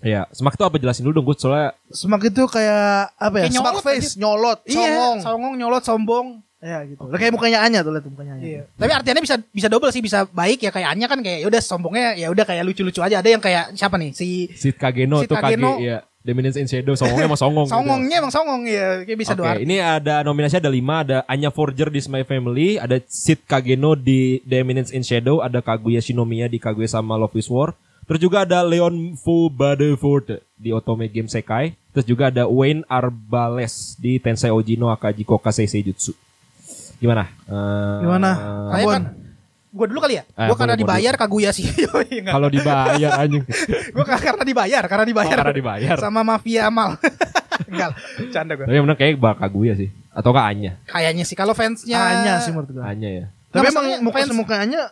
Iya, Smack itu apa jelasin dulu dong gue soalnya Smack itu kayak apa ya? Kayak nyolot face, aja. nyolot, songong. Iya, songong, nyolot, sombong. Ya gitu. Lah kayak mukanya Anya tuh lihat mukanya Anya. Iya. Tapi artinya bisa bisa double sih, bisa baik ya kayak Anya kan kayak ya udah sombongnya ya udah kayak lucu-lucu aja. Ada yang kayak siapa nih? Si Sid Kageno Sid tuh Kage Kageno. ya. Dominance in Shadow songongnya emang songong. gitu. songongnya emang songong ya, kayak bisa Oke, dua. ini ada nominasi ada lima, ada Anya Forger di My Family, ada Sid Kageno di Dominance in Shadow, ada Kaguya Shinomiya di Kaguya sama Love is War, terus juga ada Leon Fu Badeford di Otome Game Sekai, terus juga ada Wayne Arbales di Tensei Oji no Akaji Kokasei Seijutsu. Gimana? Eh, Gimana? Saya Bon. kan gue dulu kali ya. Eh, gue karena boleh, dibayar Kaguya sih. Kalau dibayar anjing. gue karena dibayar, karena dibayar. Oh, karena dibayar. Sama mafia amal. Enggak, canda gue. Tapi yang benar kayak bak Kaguya sih. Atau kah Anya? Kayaknya sih kalau fansnya Anya sih menurut gue. Anya ya. Tapi emang maksudnya muka fans- muka Anya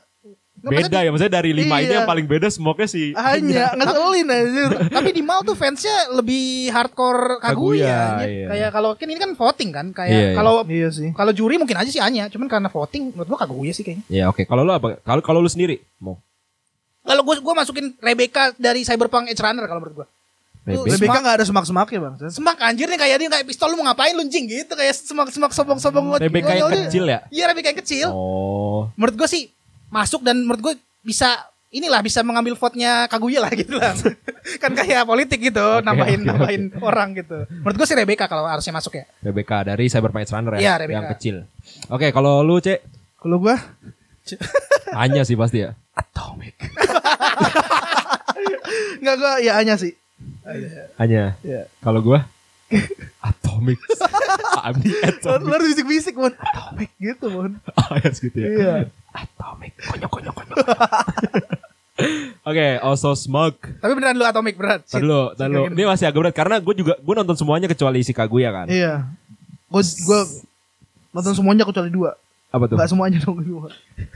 Nggak, Beda ya, maksudnya dari lima ini Iya. yang paling beda smoke sih. Anya ngeselin anjir. Tapi di Mal tuh fansnya lebih hardcore Kaguya. Kaguya, iya. Kayak kalau kan ini kan voting kan, kayak Iya, iya. kalau Iya sih. kalau juri mungkin aja sih Anya, cuman karena voting menurut gua Kaguya sih kayaknya. Ya oke, kalau lu apa? Kalau kalau lu sendiri mau Kalau gua gua masukin Rebecca dari Cyberpunk Edge Runner kalau menurut gua. Rebecca? Rebecca nggak ada semak-semak ya bang. Semak anjir nih kayak dia kayak pistol lu mau ngapain lu jing gitu kayak semak-semak sobong-sobong Rebecca yang kecil ya? Iya Rebecca yang kecil. Oh, Menurut gua sih masuk dan menurut gua bisa inilah bisa mengambil vote-nya Kaguya lah gitu lah. kan kayak politik gitu, nambahin oke, nambahin orang gitu. Menurut gua sih Rebecca kalau harusnya masuk ya. Rebecca dari Cyberpunk Runner ya, Rebecca. yang kecil. Oke, kalau lu Cek, Kalau gua Anya sih pasti ya. Atomic. Enggak gua ya Anya sih. Anya. Iya. Kalau gua Atomic. Ami Lu Atomic. lu harus bisik-bisik mon. Atomic gitu mon. Ayas gitu ya. Iya. Atomic. Konyok konyok konyok. Oke, also smoke. Tapi beneran lu Atomic berat. Tadi dulu, tadi dulu. Ini masih agak berat karena gue juga gue nonton semuanya kecuali si Kaguya kan. Iya. Gua gua nonton semuanya kecuali dua. Apa tuh? Enggak semuanya dong dua.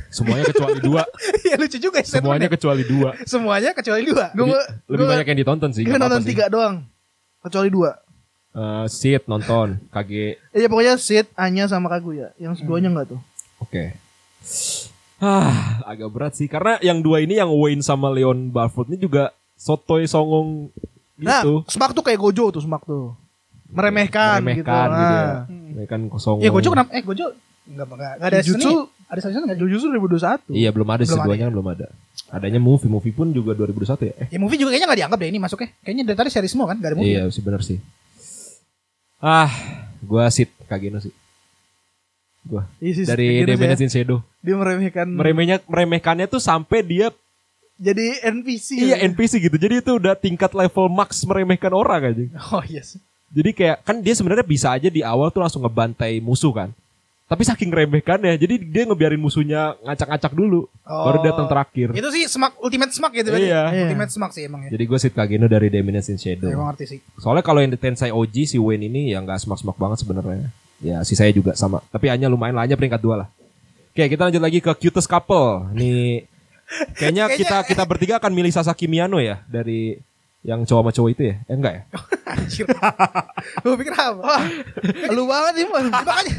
Semuanya kecuali dua. Iya lucu juga ya Semuanya kecuali dua. Semuanya kecuali dua. Gua gua Lebih gua- banyak yang ditonton sih. Nggak nonton sih. tiga doang. Kecuali dua. Eh, Sid nonton, KG. Iya pokoknya Sid, Anya sama Kaguya. Yang duanya enggak tuh. Oke. Ah, agak berat sih karena yang dua ini yang Wayne sama Leon Barfoot ini juga sotoy songong Nah, gitu. Smack tuh kayak Gojo tuh Smack tuh. Meremehkan, gitu. Meremehkan gitu ya. Nah. Meremehkan kosong. Ya Gojo kenapa? Eh Gojo enggak enggak enggak ada Jujutsu- Ada season enggak? Jujutsu 2021. Iya belum ada sih Belum ada. duanya kan belum ada. Adanya movie, movie pun juga 2021 ya. Eh, Ya movie juga kayaknya enggak dianggap deh ini masuknya. Kayaknya dari tadi series semua kan, enggak ada movie. iya sih benar sih. Ah, gua Sid Kageno sih. Gua Iya sih, dari sih. in Shadow. Dia meremehkan Meremehnya meremehkannya tuh sampai dia jadi NPC. iya NPC gitu. Jadi itu udah tingkat level max meremehkan orang aja. Oh iya sih. Jadi kayak kan dia sebenarnya bisa aja di awal tuh langsung ngebantai musuh kan. Tapi saking remehkannya, jadi dia ngebiarin musuhnya ngacak-ngacak dulu, baru Oh. datang terakhir. Itu sih smack ultimate smack gitu berarti. Iya. Ultimate smack sih emang ya. Jadi gue Sid Kageno dari Dominance in Ya, Shadow. ngerti sih. Soalnya kalau yang di Tensei OG si Wayne ini ya nggak smak-smak banget sebenarnya. Ya si saya juga sama. Tapi hanya lumayan lah, hanya peringkat dua lah. Oke kita lanjut lagi ke cutest couple. Nih kayaknya kita kita bertiga akan milih Sasaki Miyano ya dari yang cowok sama cowok itu ya? Eh enggak ya? Anjir. Gue pikir apa? Lu banget nih, Man. makanya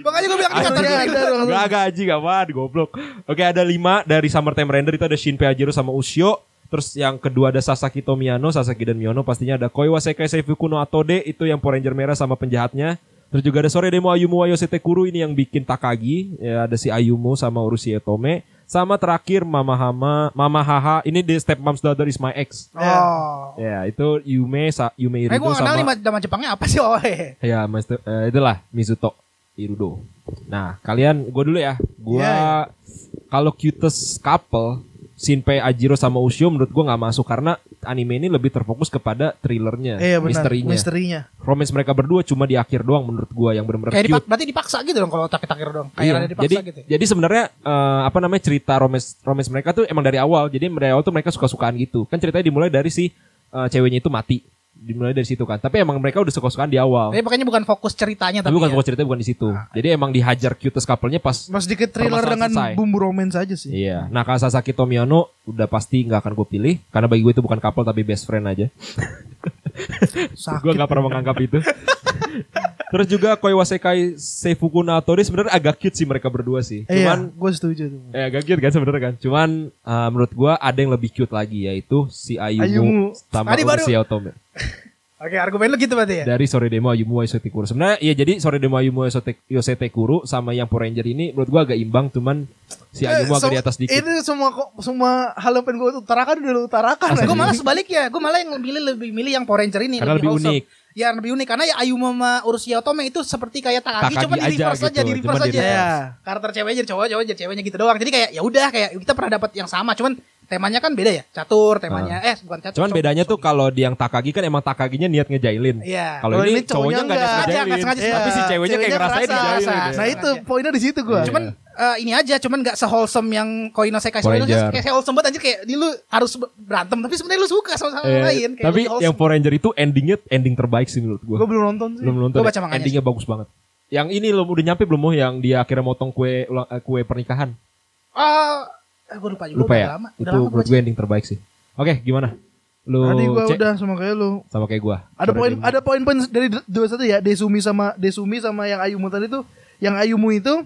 makanya gue bilang kata ada. Gak agak aji gak apa goblok. Oke ada lima dari Summertime Render itu ada Shinpei Ajiro sama Ushio. Terus yang kedua ada Sasaki Tomiyano, Sasaki dan Miyono pastinya ada Koi Wasekai Seifuku no Atode itu yang Power Ranger merah sama penjahatnya. Terus juga ada Sore Demo Ayumu wa Yosete Kuru ini yang bikin Takagi, ya ada si Ayumu sama Urushi Tome. Sama terakhir Mama Hama, Mama Haha ini di Stepmom's Daughter is my ex. Oh. Ya, itu Yume sa, Yume Eh gue Irido gak kenal nih sama nama Jepangnya apa sih awalnya? Ya, Master, eh, itulah Mizuto Irudo. Nah, kalian gue dulu ya. Gua Iya, kalau cutest couple Shinpei Ajiro sama Ushio menurut gua nggak masuk karena anime ini lebih terfokus kepada thrillernya, Iya benar. misterinya. Misterinya. Romance mereka berdua cuma di akhir doang menurut gua yang benar-benar Kayak cute. dipak- berarti dipaksa gitu dong kalau takir-takir dong. Kayak Iya, dipaksa jadi gitu. ya? jadi sebenarnya eh, apa namanya cerita romance romance mereka tuh emang dari awal. Jadi dari awal tuh mereka suka-sukaan gitu. Kan ceritanya dimulai dari si eh, ceweknya itu mati. Dimulai dari situ kan. Tapi emang mereka udah suka-sukaan di awal. Tapi makanya bukan fokus ceritanya Tapi tapi, bukan ya. fokus ceritanya bukan di situ. Jadi emang dihajar cutest couple-nya pas Mas dikit thriller dengan selesai. bumbu romance aja sih. Iya. Nah kalau Sasaki Tomiyano udah pasti nggak akan gue pilih karena bagi gue itu bukan couple tapi best friend aja. Gue nggak pernah menganggap itu. Terus juga Koi Wasekai Seifuku no Atori sebenarnya agak cute sih mereka berdua sih. Iya, Cuman gue setuju tuh. eh agak cute kan sebenarnya kan. Cuman eh, menurut gue ada yang lebih cute lagi yaitu si Ayumu, Ayumu. sama Tadi baru- Urushi Otome. Oke, argumen lu gitu berarti ya. Dari Sore Demo Ayumu Yosete Kuru. Sebenarnya iya jadi Sore Demo Ayumu Yosete- Yosete Kuru sama yang Power Ranger ini menurut gue agak imbang cuman si Ayumu Eh, agak sem- di atas dikit. Ini semua kok semua hal yang pengen gue utarakan udah lu utarakan. Gue aja. malah sebaliknya, gue malah yang milih lebih milih yang Power Ranger ini Karena lebih unik. Ya lebih unik karena ya Ayuma sama Urushi Otome itu seperti kayak Takagi, Takagi cuma di aja reverse gitu, aja, di reverse di aja. reverse. Iya. Karakter ceweknya jadi cowok, cowok jadi ceweknya gitu doang. Jadi kayak ya udah kayak kita pernah dapat yang sama, cuman temanya kan beda ya. Catur temanya. Eh, bukan catur. Cuman bedanya tuh kalau di yang Takagi kan emang Takaginya niat ngejailin. Iya. Kalau Kalau ini ini cowoknya nggak nggak. Nggak sengaja, nggak Tapi si sengaja. ceweknya kayak ngerasain ngerasa. dijailin. Nah, ya. Nah itu poinnya di situ gue. Cuman eh, ini aja, cuman gak se-wholesome yang Koino Sekai Itu kayak wholesome banget anjir kayak di lu harus berantem tapi sebenarnya lu suka sama sama Eh, lain kayak tapi yang Power Ranger itu endingnya ending terbaik sih menurut gua. gue belum nonton sih. belum nonton. Gua ya. baca manganya Endingnya bagus banget. Yang ini lo udah nyampe belum mau yang dia akhirnya motong kue eh, kue pernikahan. Ah, eh, gue lupa juga. Lupa udah ya? Lama, udah itu lama gua menurut gue ending terbaik sih. Oke, gimana? Lu Tadi gue cek udah sama kayak lu. sama kayak gua. Ada poin ada poin-poin dari dua satu ya Desumi sama Desumi sama yang Ayumu tadi tuh yang Ayumu itu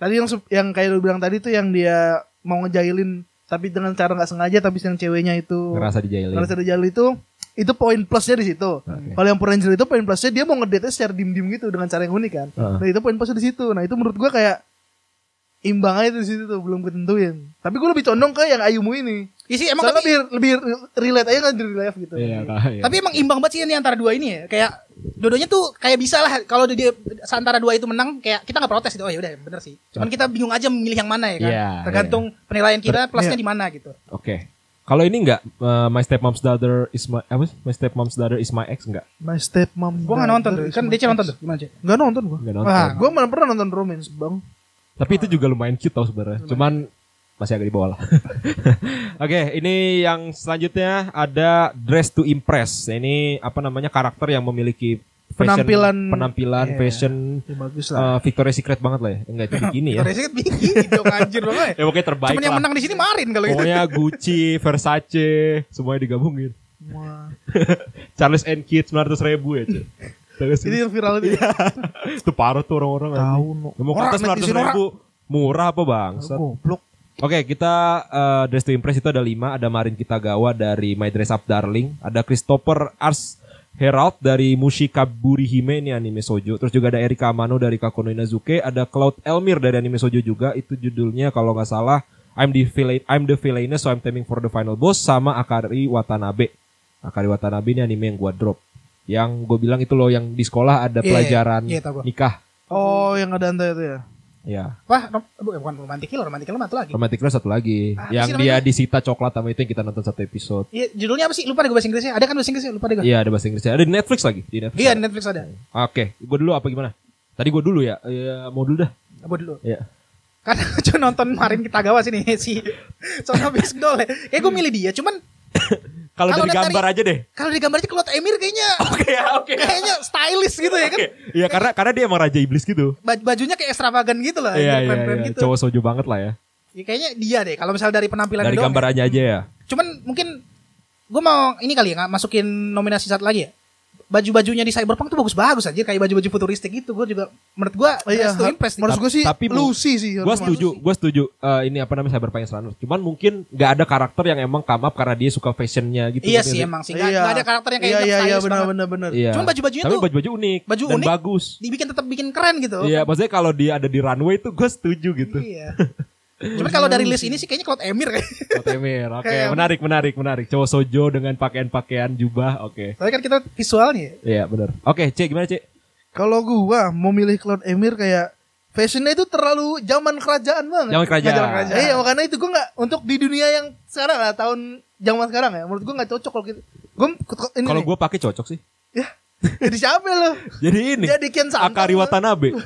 tadi yang yang kayak lu bilang tadi tuh yang dia mau ngejailin tapi dengan cara nggak sengaja tapi yang ceweknya itu ngerasa dijailin. ngerasa dijailin itu itu poin plusnya di situ. Oke. Kalau yang Power Ranger itu poin plusnya dia mau ngedate secara dim-dim gitu dengan cara yang unik kan. Heeh. Nah itu poin plusnya di situ. Nah itu menurut gua kayak imbang aja di situ tuh belum ketentuin. Tapi gue lebih condong ke yang Ayumu ini. Iya sih emang Soalnya tapi, lebih lebih relate aja kan di real life gitu. Iya, iya. tapi emang imbang banget sih ini antara dua ini ya. Kayak dua-duanya tuh kayak bisa lah kalau dia antara dua itu menang kayak kita nggak protes gitu. Oh ya udah bener sih. Cuman kita bingung aja memilih yang mana ya kan. Iya, Tergantung penilaian kita plusnya Iya. di mana gitu. Oke. Kalau ini enggak uh, My Stepmom's Daughter is my apa? sih? My Stepmom's Daughter is my ex enggak? My stepmom. Gua nggak nonton tuh. Kan my nonton tuh. Gimana sih? Nggak nonton gua. Enggak nonton. Wah, Gua mana pernah nonton romance bang. Tapi itu juga lumayan cute tau sebenarnya. Cuman masih agak di bawah lah. Oke, ini yang selanjutnya ada Dress to Impress. Ini apa namanya karakter yang memiliki fashion- Penampilan- penampilan Iya. fashion Ya, bagus lah. uh, Victoria's Secret banget lah ya. Enggak itu bikini ya. Victoria's Secret bikini dong anjir banget. Ya pokoknya terbaik Cuman yang lah. menang di sini Marin kalau gitu. Pokoknya Gucci, Versace, semuanya digabungin. Wah. Charles and Keith 900 ribu ya, cuy. Terus Ini yang viral itu. itu parah tuh orang-orang. Tahu. Mau 900 netizen ribu murah apa bang? Goblok. Oke, kita uh, Dress to Impress itu ada lima. Ada Marin Kitagawa dari My Dress Up Darling. Ada Christopher Ars Herald dari Mushikaburi Hime ini anime sojo. Terus juga ada Erika Amano dari Kakono Inazuke. Ada Cloud Elmir dari anime sojo juga. Itu judulnya kalau nggak salah I'm the villain, I'm the villainess so I'm timing for the final boss sama Akari Watanabe. Akari Watanabe ini anime yang gua drop. Yang gue bilang itu loh yang di sekolah ada Iya, pelajaran iya, tahu gua. nikah. Oh, yang ada anta itu ya. Ya, Wah, rom- bu- bukan romantic kill, romantic kill mah satu lagi. Romantic Love satu lagi. Ah, yang dia namanya? disita coklat sama itu yang kita nonton satu episode. Iya, judulnya apa sih? Lupa deh gue bahasa Inggrisnya. Ada kan bahasa Inggrisnya? Lupa deh gue. Iya ada bahasa Inggrisnya. Ada di Netflix lagi. Di Netflix. Iya, di Netflix ada. Oke, gue dulu apa gimana? Tadi gue dulu ya. Ya, mau dulu dah. Gue dulu. Iya. Karena cuma nonton Marin Kitagawa sini si Sona Bisgdol ya. Kayak gue milih dia, cuman Kalau Kalau dari dari- gambar aja deh. Kalau di gambarnya Claude Emir kayaknya Oke ya, oke. kayaknya stylish gitu ya kan. Iya karena karena dia emang raja iblis gitu. Baj- bajunya kayak extravagant gitu lah, Iya iya iya. gitu. Cowok soju banget lah ya. Ya, kayaknya dia deh kalau misalnya dari penampilan Dari doang ya. gambarannya aja ya. Cuman mungkin gue mau ini kali ya masukin nominasi satu lagi ya. Baju-bajunya di Cyberpunk tuh bagus-bagus aja kayak baju-baju futuristik gitu. Gue juga menurut gue Oh, iya, to impress menurut gue sih Tapi Lucy sih. Gue setuju, gue setuju. Eh, ini apa namanya Cyberpunk Edge Runners. Cuman mungkin nggak ada karakter yang emang come up karena dia suka fashionnya gitu. Iya sih emang sih. Nggak nggak ada karakter yang kayak Iya yang iya iya banget. benar benar. Iya. Cuman baju-bajunya Tapi tuh baju-baju unik baju dan unik. bagus. Dibikin tetap bikin keren gitu. Iya, maksudnya kalau dia ada di runway tuh gue setuju gitu. Iya. Cuman kalau dari list ini sih kayaknya Claude Emir kayak. Otemir, oke, Kayak- menarik, menarik, menarik. Cowok sojo dengan pakaian-pakaian jubah, oke. Tapi kan kita visualnya. Iya, benar. Oke, Cek, gimana Cek? Kalau gua mau milih Claude Emir kayak fashionnya itu terlalu zaman kerajaan banget. Zaman kerajaan. Zaman kerajaan. Iya makanya itu gua nggak untuk di dunia yang sekarang lah tahun zaman sekarang ya menurut gua nggak cocok kalau gitu. Gua ini Kalau gue pakai cocok sih. ya jadi siapa lo? Jadi ini. Jadi Ken Santang. Akari Watanabe.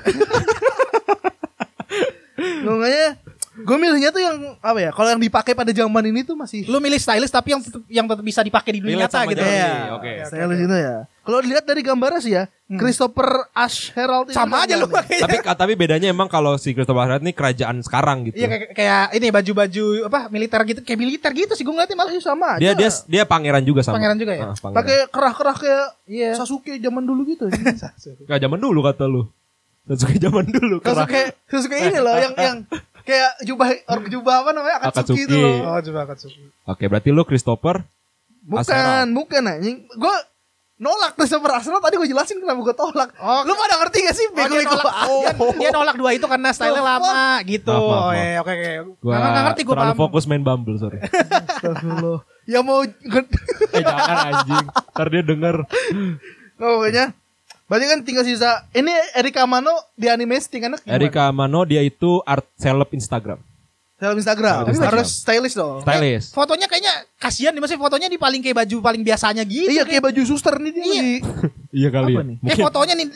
Makanya gue milihnya tuh yang apa ya? Kalau yang dipakai pada zaman ini tuh masih Lu milih stylist tapi yang tetep, yang tetap bisa dipakai di dunia nyata gitu. Iya, ini, oke. Stylist itu ya. Kalau dilihat dari gambarnya sih ya, Christopher Ash Herald itu Sama aja lu tapi tapi bedanya emang kalau si Christopher Reeve ini kerajaan sekarang gitu. Iya kayak, kayak ini baju-baju apa militer gitu kayak militer gitu sih gue ngeliatnya malah sama aja. Dia dia dia pangeran juga sama. Pangeran juga ya? Ah, pakai kerah-kerah kayak Iya. Sasuke zaman dulu gitu. Kayak zaman dulu kata lu. Sasuke zaman dulu. kerah. Sasuke Sasuke ini loh yang yang kayak jubah or jubah apa namanya Akatsuki. Akatsuki, itu loh. Oh coba Katsuki. Oke, berarti lu Christopher Bukan, Asherald. bukan anjing. Gue nolak Christopher Arsenal tadi gue jelasin kenapa gue tolak. Oh, lu pada ngerti gak sih? Oh, dia nolak, dia, dia nolak dua itu karena style lama gitu. Maaf, maaf, Oh, maaf. iya, oke oke. gua Nggak nggak ngerti gue terlalu paham. fokus main Bumble, sorry. Astagfirullah. Ya mau eh jangan anjing. Ntar dia denger. Pokoknya Berarti kan tinggal sisa Ini Erika Mano di anime settingannya gimana? Erika Mano dia itu art celeb Instagram. Dalam Instagram. Instagram. Harus stylish dong. Stylist. Fotonya kayaknya kasihan nih, maksudnya fotonya di paling kayak baju paling biasanya gitu. Iya kayak baju suster nih dia Iya. Iya kali Apa ya. nih? Eh fotonya nih,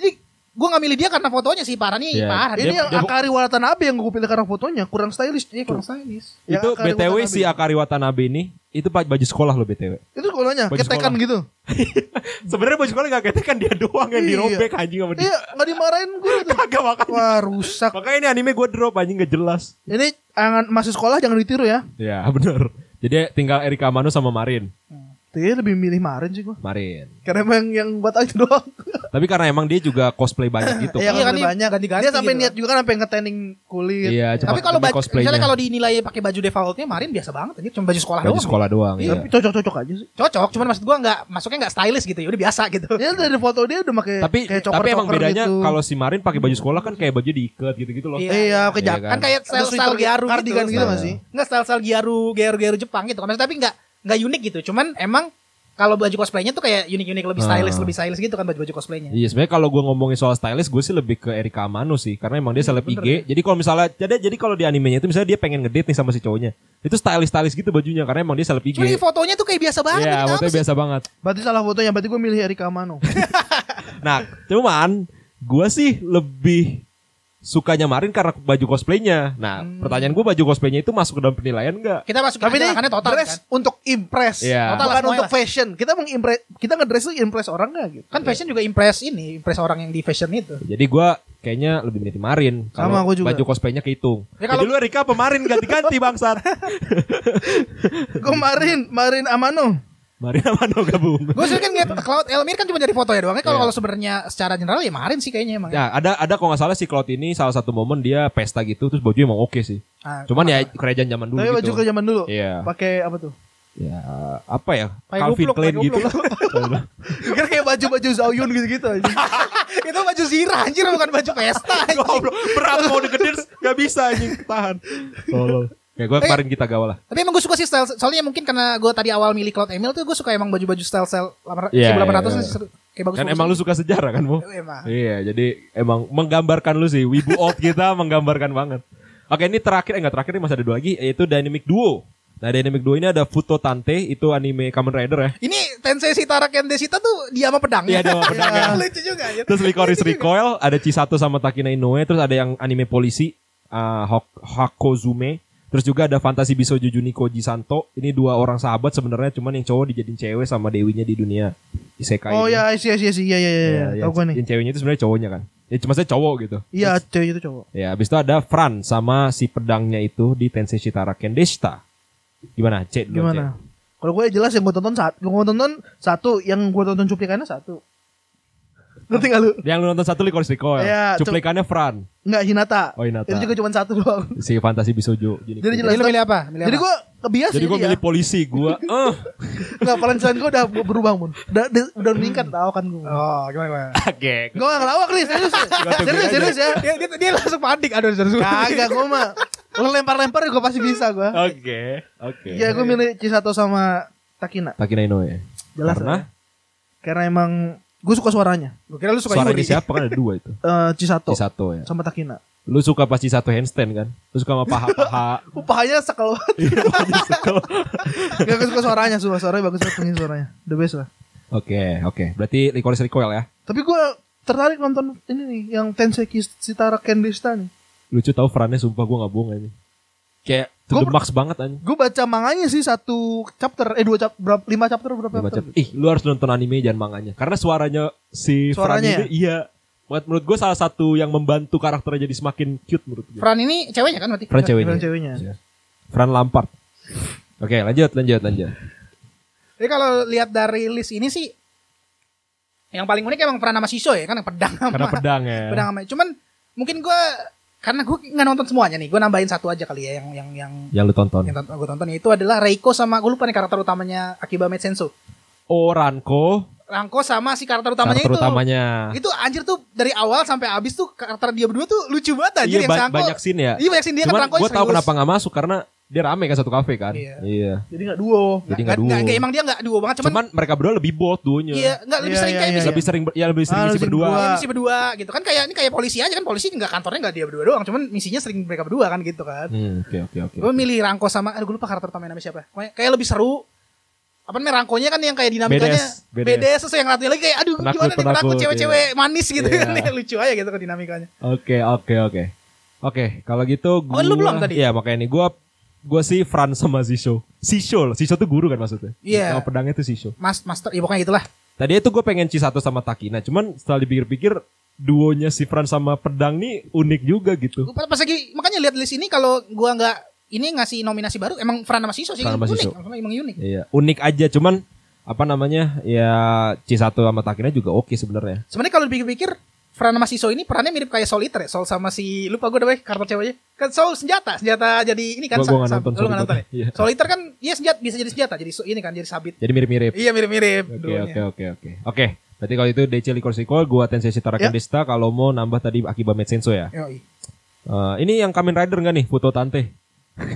gue gak milih dia karena fotonya sih parah nih, Iya. parah. Ini Dia- yang dia- Akari Watanabe yang gue pilih karena fotonya kurang stylish. Iya kurang stylish. Yang itu Akari BTW Watanabe. si Akari Watanabe ini itu baju sekolah lo BTW. Itu sekolahnya Baju ketekan sekolah. gitu. Sebenarnya baju sekolah gak ketekan dia doang yang Iya. dirobek anjing sama dia. Iya, nggak dimarahin gue tuh. Kagak makanya. Wah, rusak. Makanya ini anime gue drop anjing gak jelas. Ini jangan masih sekolah jangan ditiru ya. Ya bener. Jadi tinggal Erika Mano sama Marin. Dia lebih milih Marin sih gue. Marin. Karena emang yang buat itu doang. Tapi karena emang dia juga cosplay banyak gitu. Iya Iya kan kan, dia banyak. ganti-ganti Dia sampai gitu niat juga kan sampai nge-tanning kulit. Iya, Tapi kalau baju, misalnya kalau dinilai pakai baju defaultnya Marin biasa banget aja, cuma baju sekolah baju doang. sekolah doang. Iya. Tapi cocok-cocok aja sih. Cocok, cuman maksud gua nggak masuknya nggak stylish gitu ya, udah biasa gitu. Ya dari foto dia udah pakai Tapi kayak tapi emang bedanya gitu. kalau si Marin pakai baju sekolah kan kayak baju diikat gitu-gitu loh. Iya. Iya, pakai Iya jaket. kan? Kan kayak Ada style style sweater Gyaru cardigan gitu. gitu nggak sih? Nggak style style Gyaru, Gyaru Gyaru Jepang gitu kan. Maksudnya tapi nggak nggak unik gitu. Cuman emang kalau baju cosplaynya tuh kayak unik-unik lebih stylish, lebih stylish gitu kan baju-baju cosplaynya. Iya sebenarnya kalau gue ngomongin soal stylist gue sih lebih ke Erika Amano sih karena emang dia seleb bener IG. Jadi kalau misalnya jadi jadi kalau di animenya itu misalnya dia pengen ngedate nih sama si cowoknya. Itu stylish stylist gitu bajunya karena emang dia seleb IG. Cuman ini fotonya tuh kayak biasa banget. Iya, fotonya sih? biasa banget. Berarti salah fotonya, berarti gue milih Erika Mano. Nah, cuman gue sih lebih sukanya Marin karena baju cosplaynya. Nah, Hmm. pertanyaan gue baju cosplaynya itu masuk ke dalam penilaian enggak? Kita masuk Tapi ini karena total dress kan. untuk impress, bukan Total lah, untuk fashion. Kita mengimpress, kita ngedress tuh impress orang nggak gitu? Kan fashion juga impress ini, impress orang yang di fashion itu. Jadi gue kayaknya lebih milih Marin. Sama, Kalau gua juga. Baju cosplaynya kehitung. Ya, kalau- Jadi lu Erika apa Marin ganti-ganti bangsat. Gue Marin, Marin Amano. Marin sama no gabung. Gue sih kan ngeliat Cloud Elmir kan cuma dari foto ya doang. Kalau Iya. kalau sebenarnya secara general ya Marin sih kayaknya emang. Ya, ada ada kalau nggak salah si Cloud ini salah satu momen dia pesta gitu terus bajunya emang oke sih. Ah, Cuman ya kerajaan zaman dulu Tapi gitu. baju ke zaman dulu. Iya. Pakai apa tuh? Ya, apa ya? Pakai Calvin Klein gitu. Kira kayak baju-baju Zauyun gitu-gitu aja. itu baju zirah anjir bukan baju pesta. Goblok, berat mau deketin nggak bisa anjing tahan. Tolol. Ya gue kemarin kita gaul lah. Tapi emang gue suka sih style soalnya mungkin karena gue tadi awal milih Cloud Emil tuh gue suka emang baju-baju style-style Iya, 1800 iya, sih iya. seru. kayak bagus. Kan emang lu suka sejarah kan, Bu? Emang. Iya, jadi emang menggambarkan lu sih. Wibu old kita menggambarkan banget. Oke, ini terakhir, eh enggak terakhir ini masih ada dua lagi, yaitu Dynamic Duo. Nah, Dynamic Duo ini ada Futo Tante, itu anime Kamen Rider ya. Ini Tensei Shitara Ken Desita tuh dia sama Iya, pedangnya. dia sama pedangnya. Lucu juga ya. Terus Licorice Recoil, ada Chisato sama Takina Inoue, terus ada yang anime polisi, uh, Hok- Hakozume, Terus juga ada Fantasi Bisojo Juniko Jisanto. Ini dua orang sahabat sebenarnya cuman yang cowok dijadiin cewek sama dewinya di dunia isekai. Oh ini. ya, iya iya iya iya iya. Iya, iya. Tahu gue nih. yang ceweknya itu sebenarnya cowoknya kan. Ya cuma saya cowok gitu. Iya, cewek itu cowok. Ya, habis itu ada Fran sama si pedangnya itu di Tensei Shitara Kendeshita. Gimana? Cek dulu. Gimana? Kalau gue jelas yang gue tonton satu, gue tonton satu, yang gue tonton cuplikannya satu. Ngerti gak lu? Yang lu nonton satu Licorice Recoil. Iya, cu- Cuplikannya Fran. Enggak Hinata. Oh, Hinata. Itu juga cuma satu doang. Si Fantasi Bisojo. Jadi jelas. Jadi lu milih apa? Milih Jadi apa? gue kebiasa Jadi gue milih polisi, gue eh Enggak, pelan gue udah berubah mun. Udah, udah, udah meningkat tau kan gue. Oh, gimana gimana? Oke. Gue gak ngelawak nih, serius. serius, serius ya. dia, dia, dia langsung panik. Aduh, aduh. Kagak, gue mah. Lo lempar-lempar gue pasti bisa gue. Oke. Oke. Ya gue milih Chisato sama Takina. Takina Inoue. Jelas Karena lah. Karena emang gue suka suaranya. Gue kira lu suka suara Yuri. ini siapa kan ada dua itu. Eh Chisato Chisato ya. sama Takina. Lu suka pasti satu handstand kan? Lu suka sama paha-paha. Pahanya sekel banget. Iya. Gak gue suka suaranya, suara suaranya bagus banget pengisi suaranya. The best lah. Oke, oke. Berarti Licorice Recoil ya. Tapi gue tertarik nonton ini nih, yang Tensei Shitara Kendeshita nih. Lucu tahu Frannya sumpah gue gak bohong ini. Kayak to Gua the ber- max banget anjing. Gue baca manganya sih satu chapter, eh dua chapter, berapa, lima chapter berapa baca, chapter? ih lu harus nonton anime jangan manganya. Karena suaranya si Suaranya Fran ini iya. Buat menurut gue salah satu yang membantu karakternya jadi semakin cute menurut gue. Fran ini ceweknya kan berarti? Fran ceweknya. Fran ceweknya. Iya. Fran Lampard. Oke lanjut lanjut lanjut. Jadi kalau lihat dari list ini sih yang paling unik emang Fran sama Shiso ya kan yang pedang sama Karena pedang ya. pedang sama. Cuman mungkin gue karena gue nggak nonton semuanya nih, gue nambahin satu aja kali ya yang yang yang Yang lu tonton. yang gue tonton itu adalah Reiko sama gue lupa nih karakter utamanya Akiba Senso. Oh Ranko. Rangko sama si karakter utamanya karakter itu. utamanya. Itu anjir tuh dari awal sampai habis tuh karakter dia berdua tuh lucu banget anjir Iya yang ba- Sangko. banyak scene ya. Iya banyak scene dia kan Cuman Rangko gue tahu kenapa nggak masuk karena dia rame kan satu kafe kan. Iya. Iya. Jadi gak duo. Jadi nggak duo. emang dia nggak duo banget cuman, Cuman, mereka berdua lebih bold duonya. iya nggak lebih Iya, sering iya, kayak iya. misi Lebih sering ya lebih sering Ah, isi lebih berdua. Iya, misi berdua gitu kan kayak ini kayak polisi aja kan polisi nggak kantornya nggak dia berdua doang cuman misinya sering mereka berdua kan gitu kan Hmm, oke oke oke. gue milih Rangko sama aduh gue lupa karakter utamanya namanya siapa kayak lebih seru apa namanya Rangkonya kan yang kayak dinamikanya BDS, BDS. BDS terus yang satunya lagi kayak aduh Penakut, gimana nih penakut penakut, cewek-cewek manis gitu Iya. kan lucu aja gitu kan dinamikanya Oke oke oke. Oke, kalau gitu gua Oh, lu belum tadi? Iya, makanya nih gua gua sih Fran sama Zisho. Sisho, Sisho tuh guru kan maksudnya. Iya. Nama pedangnya tuh Sisho. Mas Master ya pokoknya gitulah Tadi itu gue pengen Cisato sama Takina, cuman setelah dipikir-pikir duonya si Fran sama pedang nih unik juga gitu. Pas lagi makanya lihat list ini kalau gua nggak ini ngasih nominasi baru emang Fran sama Siso sih Fran sama unik emang unik Iya, unik aja cuman apa namanya? Ya Cisato sama Takina juga oke sebenarnya. sebenarnya kalau dipikir-pikir Fran sama Siso ini perannya mirip kayak Soul Eater ya Soul sama si lupa gue namanya karakter ceweknya kan Soul senjata senjata jadi ini kan Gua- gua nggak sa- nonton lu Soul nggak nonton ya Eater. Iya. Soul Eater kan iya senjata bisa jadi senjata jadi ini kan jadi sabit Jadi mirip-mirip. iya mirip-mirip Oke duanya. oke oke oke. Oke, berarti kalau itu DC Licorice Recoil, gua Tensei Shitara Ya. Kendesta kalau mau nambah tadi Akiba Metsenso ya. Yoi. Eh, ini yang Kamen Rider nggak nih foto tante?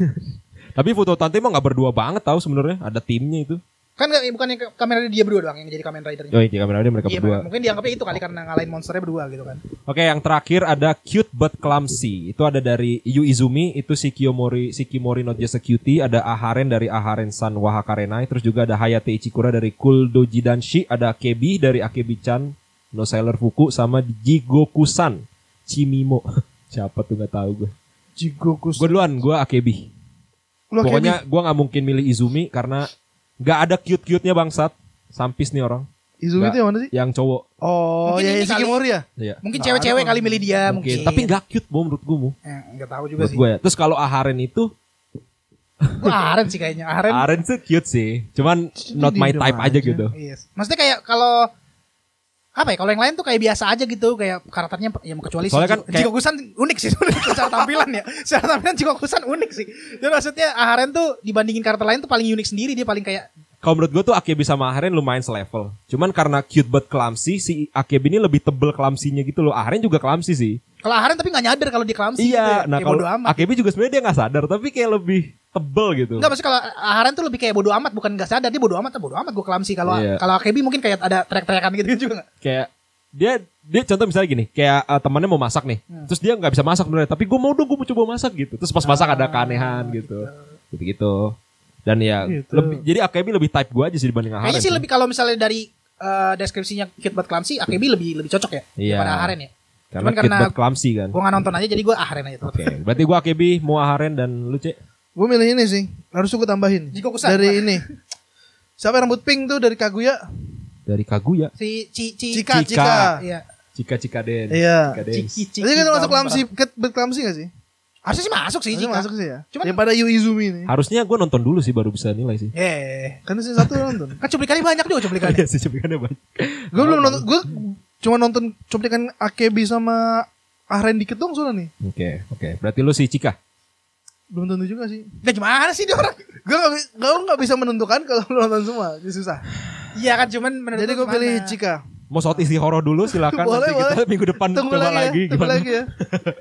Tapi foto tante mah nggak berdua banget tahu sebenarnya ada timnya itu. Kan nggak- bukannya ke- kamera dia berdua doang yang jadi Kamen Ridernya Oh iya Kamen Rider mereka iya berdua. mungkin dianggapnya itu kali karena ngalahin monsternya berdua gitu kan Oke yang terakhir ada Cute But Clumsy. Itu ada dari Yu Izumi, itu si Kiyomori, si Kimori Not Just a Cutie. Ada Aharen dari Aharen San Wahakarenai. Terus juga ada Hayate Ichikura dari Cool Doji Danshi. Ada Akebi dari Akebi-chan No Sailor Fuku. Sama Jigoku-san Chimimo. Siapa tuh nggak tahu gue. Jigoku. Gue duluan, gue Akebi. Lu Pokoknya gue nggak mungkin milih Izumi karena nggak ada cute-cute-nya bangsat. Sampis nih orang. Izumi Nggak. itu yang mana sih? Yang cowok. Oh, Mungkin ya, ini ya kali- ya? Iya. mungkin cewek-cewek kali milih dia Mungkin. mungkin, Tapi nggak cute bu menurut gue. Mu. Eh, nggak tahu juga Menurut sih gue ya. Terus kalau Aharen itu Gua Aren sih kayaknya Aren Aren tuh cute sih. Cuman not my type aja. aja gitu. Yes. Maksudnya kayak kalau apa ya kalau yang lain tuh kayak biasa aja gitu kayak karakternya ya kecuali Soalnya kan kayak- Jigoku-san unik sih secara tampilan ya secara tampilan Jigoku-san unik sih jadi maksudnya Aharen tuh dibandingin karakter lain tuh paling unik sendiri dia paling kayak Kalau menurut gue tuh Akebi sama Aharen lumayan selevel. Cuman karena cute but clumsy, si Akebi ini lebih tebel clumsy-nya gitu loh. Aharen juga clumsy sih. kalau Aharen tapi nggak nyadar kalau dia clumsy gitu iya, ya. nah Kayak kalau Akebi juga sebenarnya dia nggak sadar, tapi kayak lebih tebel gitu. Enggak maksudnya kalau Aharen tuh lebih kayak bodo amat bukan nggak sadar dia bodo amat bodo amat gue clumsy kalau Iya. kalau Akebi mungkin kayak ada teriak-teriakan gitu juga nggak Kayak dia dia contoh misalnya gini, kayak eh, temannya mau masak nih, Hmm. terus dia nggak bisa masak bener, tapi gue mau dong gue mau coba masak gitu. Terus pas masak ada Ah, keanehan gitu, gitu gitu. Dan ya Gitu. lebih, jadi Akebi lebih type gue aja sih dibanding Aharen. kayaknya sih lebih kalau misalnya dari eh, deskripsinya cute but clumsy Akebi lebih lebih cocok ya Iya. daripada Aharen ya karena cuman karena- but clumsy kan. gue nggak nonton aja jadi gue Aharen aja. Oke, berarti gue Akebi, mau Aharen dan lu cek. Gue milih ini sih. Harus gue tambahin. Jiko Kusan. Dari ini. Siapa yang rambut pink tuh dari Kaguya? Dari Kaguya. Si Ci Ci Cika, Cika. Cika. Iya. Cika Cikaden. Iya. Cikaden. Ciki Ciki. Jadi kan masuk ke berklamsi gak sih? Harusnya sih masuk sih Harusnya Cika. masuk sih ya. Cuman- Daripada Yu Izumi ini. Harusnya gue nonton dulu sih baru bisa nilai sih. Eh, Kan sih satu nonton. kan cuplikannya banyak juga cuplikannya. Iya sih cuplikannya banyak. Gue belum nonton. Gue cuma nonton cuplikan Akebi sama Ahren dikit dong soalnya nih. Oke, oke. Berarti lu si Cika. Belum tentu juga sih. Nah gimana sih dia orang? Gue gak, gua nggak bisa menentukan kalau lu nonton semua. Jadi susah. Iya kan cuman menurut Jadi gue pilih? Cika. Mau shot isi horor dulu silakan Boleh, nanti kita boleh. minggu depan Tunggu coba lagi, lagi, ya. Tunggu gimana. lagi ya.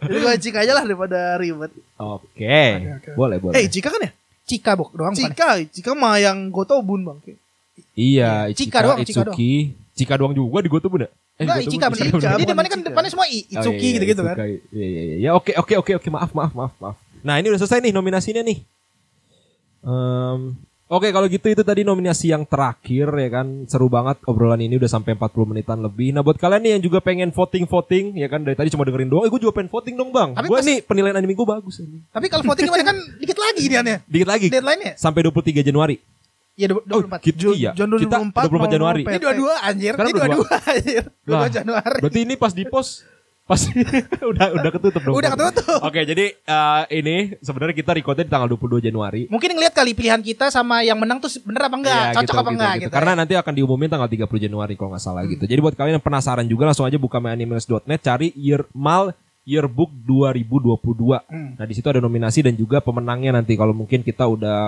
Jadi gue Cika aja lah daripada ribet. Oke. oke. Boleh, boleh. Eh Cika kan ya? Cika bok doang bukan? Cika. Cika mah yang Gotobun bang. Iya, Cika doang, Cika Itsuki. Cika doang juga di Goto bunda. Eh, Enggak, Cika Bun, bener. Cika, Jadi depannya kan Cika. depannya semua I, Oh, Itsuki iya, iya, gitu-gitu kan. Iya, iya, iya. Ya, oke, oke, oke, oke. Maaf, maaf, maaf, maaf. Nah, ini udah selesai nih nominasinya nih. Em, Oke kalau gitu itu tadi nominasi yang terakhir ya kan seru banget obrolan ini udah sampai 40 menitan lebih. Nah buat kalian nih yang juga pengen voting voting ya kan dari tadi cuma dengerin doang, eh gue juga pengen voting dong bang. Tapi Gue pas- nih penilaian anime gue bagus ini. Tapi kalau voting gimana kan dikit lagi dia Dikit lagi Deadline-nya? sampai 23 Januari. Iya Oh, 24. gitu, Ju- iya. John Kita 2024 24 Januari. mau Ini dua-dua anjir. Sekarang Ini dua-dua anjir. Dua Lah, Januari. Berarti ini pas di post pas udah udah ketutup dong. Udah ketutup. Oke, jadi eh, ini sebenarnya kita recordnya di tanggal 22 Januari. Mungkin ngeliat kali pilihan kita sama yang menang tuh bener apa enggak, Iya, cocok gitu, apa gitu, enggak gitu. gitu. Karena ya. nanti akan diumumin tanggal 30 Januari kalau nggak salah gitu. Jadi buat kalian yang penasaran juga langsung aja buka myanimeles.net cari year mal yearbook 2022. Hmm. Nah, di situ ada nominasi dan juga pemenangnya nanti kalau mungkin kita udah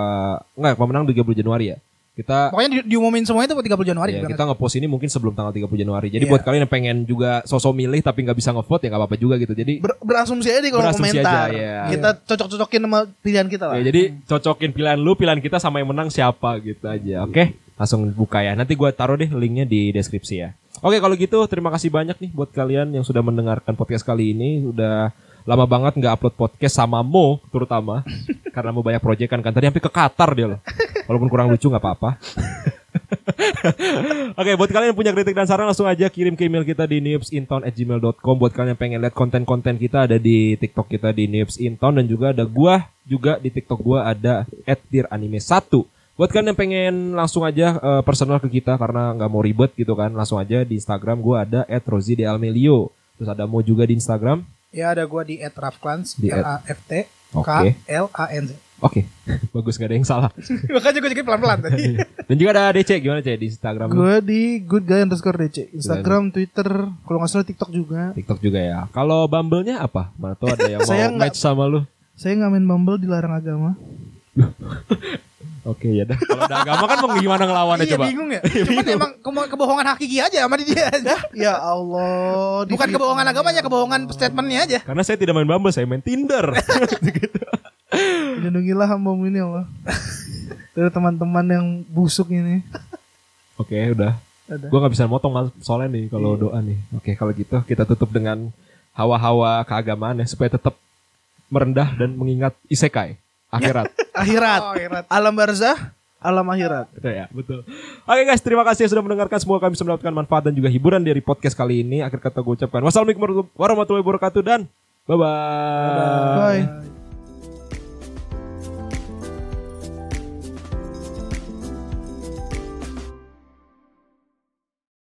enggak pemenang 30 Januari ya. Kita Pokoknya di, diumumin semuanya tuh 30 Januari. ya, kita ngepost ini mungkin sebelum tanggal 30 Januari. Jadi Iya. buat kalian yang pengen juga sosok milih tapi nggak bisa ngevote ya nggak apa-apa juga gitu. Jadi Ber- berasumsi aja kalau Berasumsi komentar. aja, ya. Kita cocok-cocokin sama pilihan kita lah. Ya, jadi cocokin pilihan lu, pilihan kita sama yang menang siapa gitu aja. Oke, langsung buka ya. Nanti gua taruh deh linknya di deskripsi ya. Oke, kalau gitu terima kasih banyak nih buat kalian yang sudah mendengarkan podcast kali ini. Udah lama banget nggak upload podcast sama Mo terutama karena mau banyak proyekan kan tadi sampai ke Qatar dia loh. Walaupun kurang lucu nggak apa-apa. Oke, buat kalian yang punya kritik dan saran langsung aja kirim ke email kita di newsintown@gmail.com. Buat kalian yang pengen lihat konten-konten kita ada di TikTok kita di newsintown dan juga ada gua juga di TikTok gua ada @diranime1. Buat kalian yang pengen langsung aja eh, personal ke kita karena nggak mau ribet gitu kan, langsung aja di Instagram gua ada @rozidealmelio. Terus ada Mo juga di Instagram. Ya ada gua di @rafklans, Di L A F T K. L A N Z. Oke, bagus gak ada yang salah. Makanya gue jadi pelan-pelan tadi. Dan juga ada DC gimana cek di Instagram? Gue di good guy underscore DC. Instagram, Twitter, kalau nggak salah TikTok juga. TikTok juga ya. Kalau Bumble-nya apa? Mana tuh ada yang mau match sama lu? Saya nggak main Bumble dilarang agama. Oke ya dah. Kalau ada agama kan mau gimana ngelawannya iya coba? bingung ya. Cuman emang kebohongan hakiki aja sama dia. Ya Allah. Bukan kebohongan agamanya, kebohongan statementnya aja. Karena saya tidak main Bumble, saya main Tinder. gitu. Lindungilah hambamu ini ya Allah. Dari teman-teman yang busuk ini. Oke, udah. Ada. Gua nggak bisa motong Mas, soalnya nih kalau doa nih. Oke, kalau gitu kita tutup dengan hawa-hawa keagamaan ya supaya tetap merendah dan mengingat isekai akhirat. Akhirat. Oh, akhirat. Alam barzah, alam akhirat. Betul ya, betul. Oke guys, terima kasih sudah mendengarkan. Semoga kami bisa mendapatkan manfaat dan juga hiburan dari podcast kali ini. Akhir kata gue ucapkan wassalamualaikum warahmatullahi wabarakatuh dan bye-bye. Bye.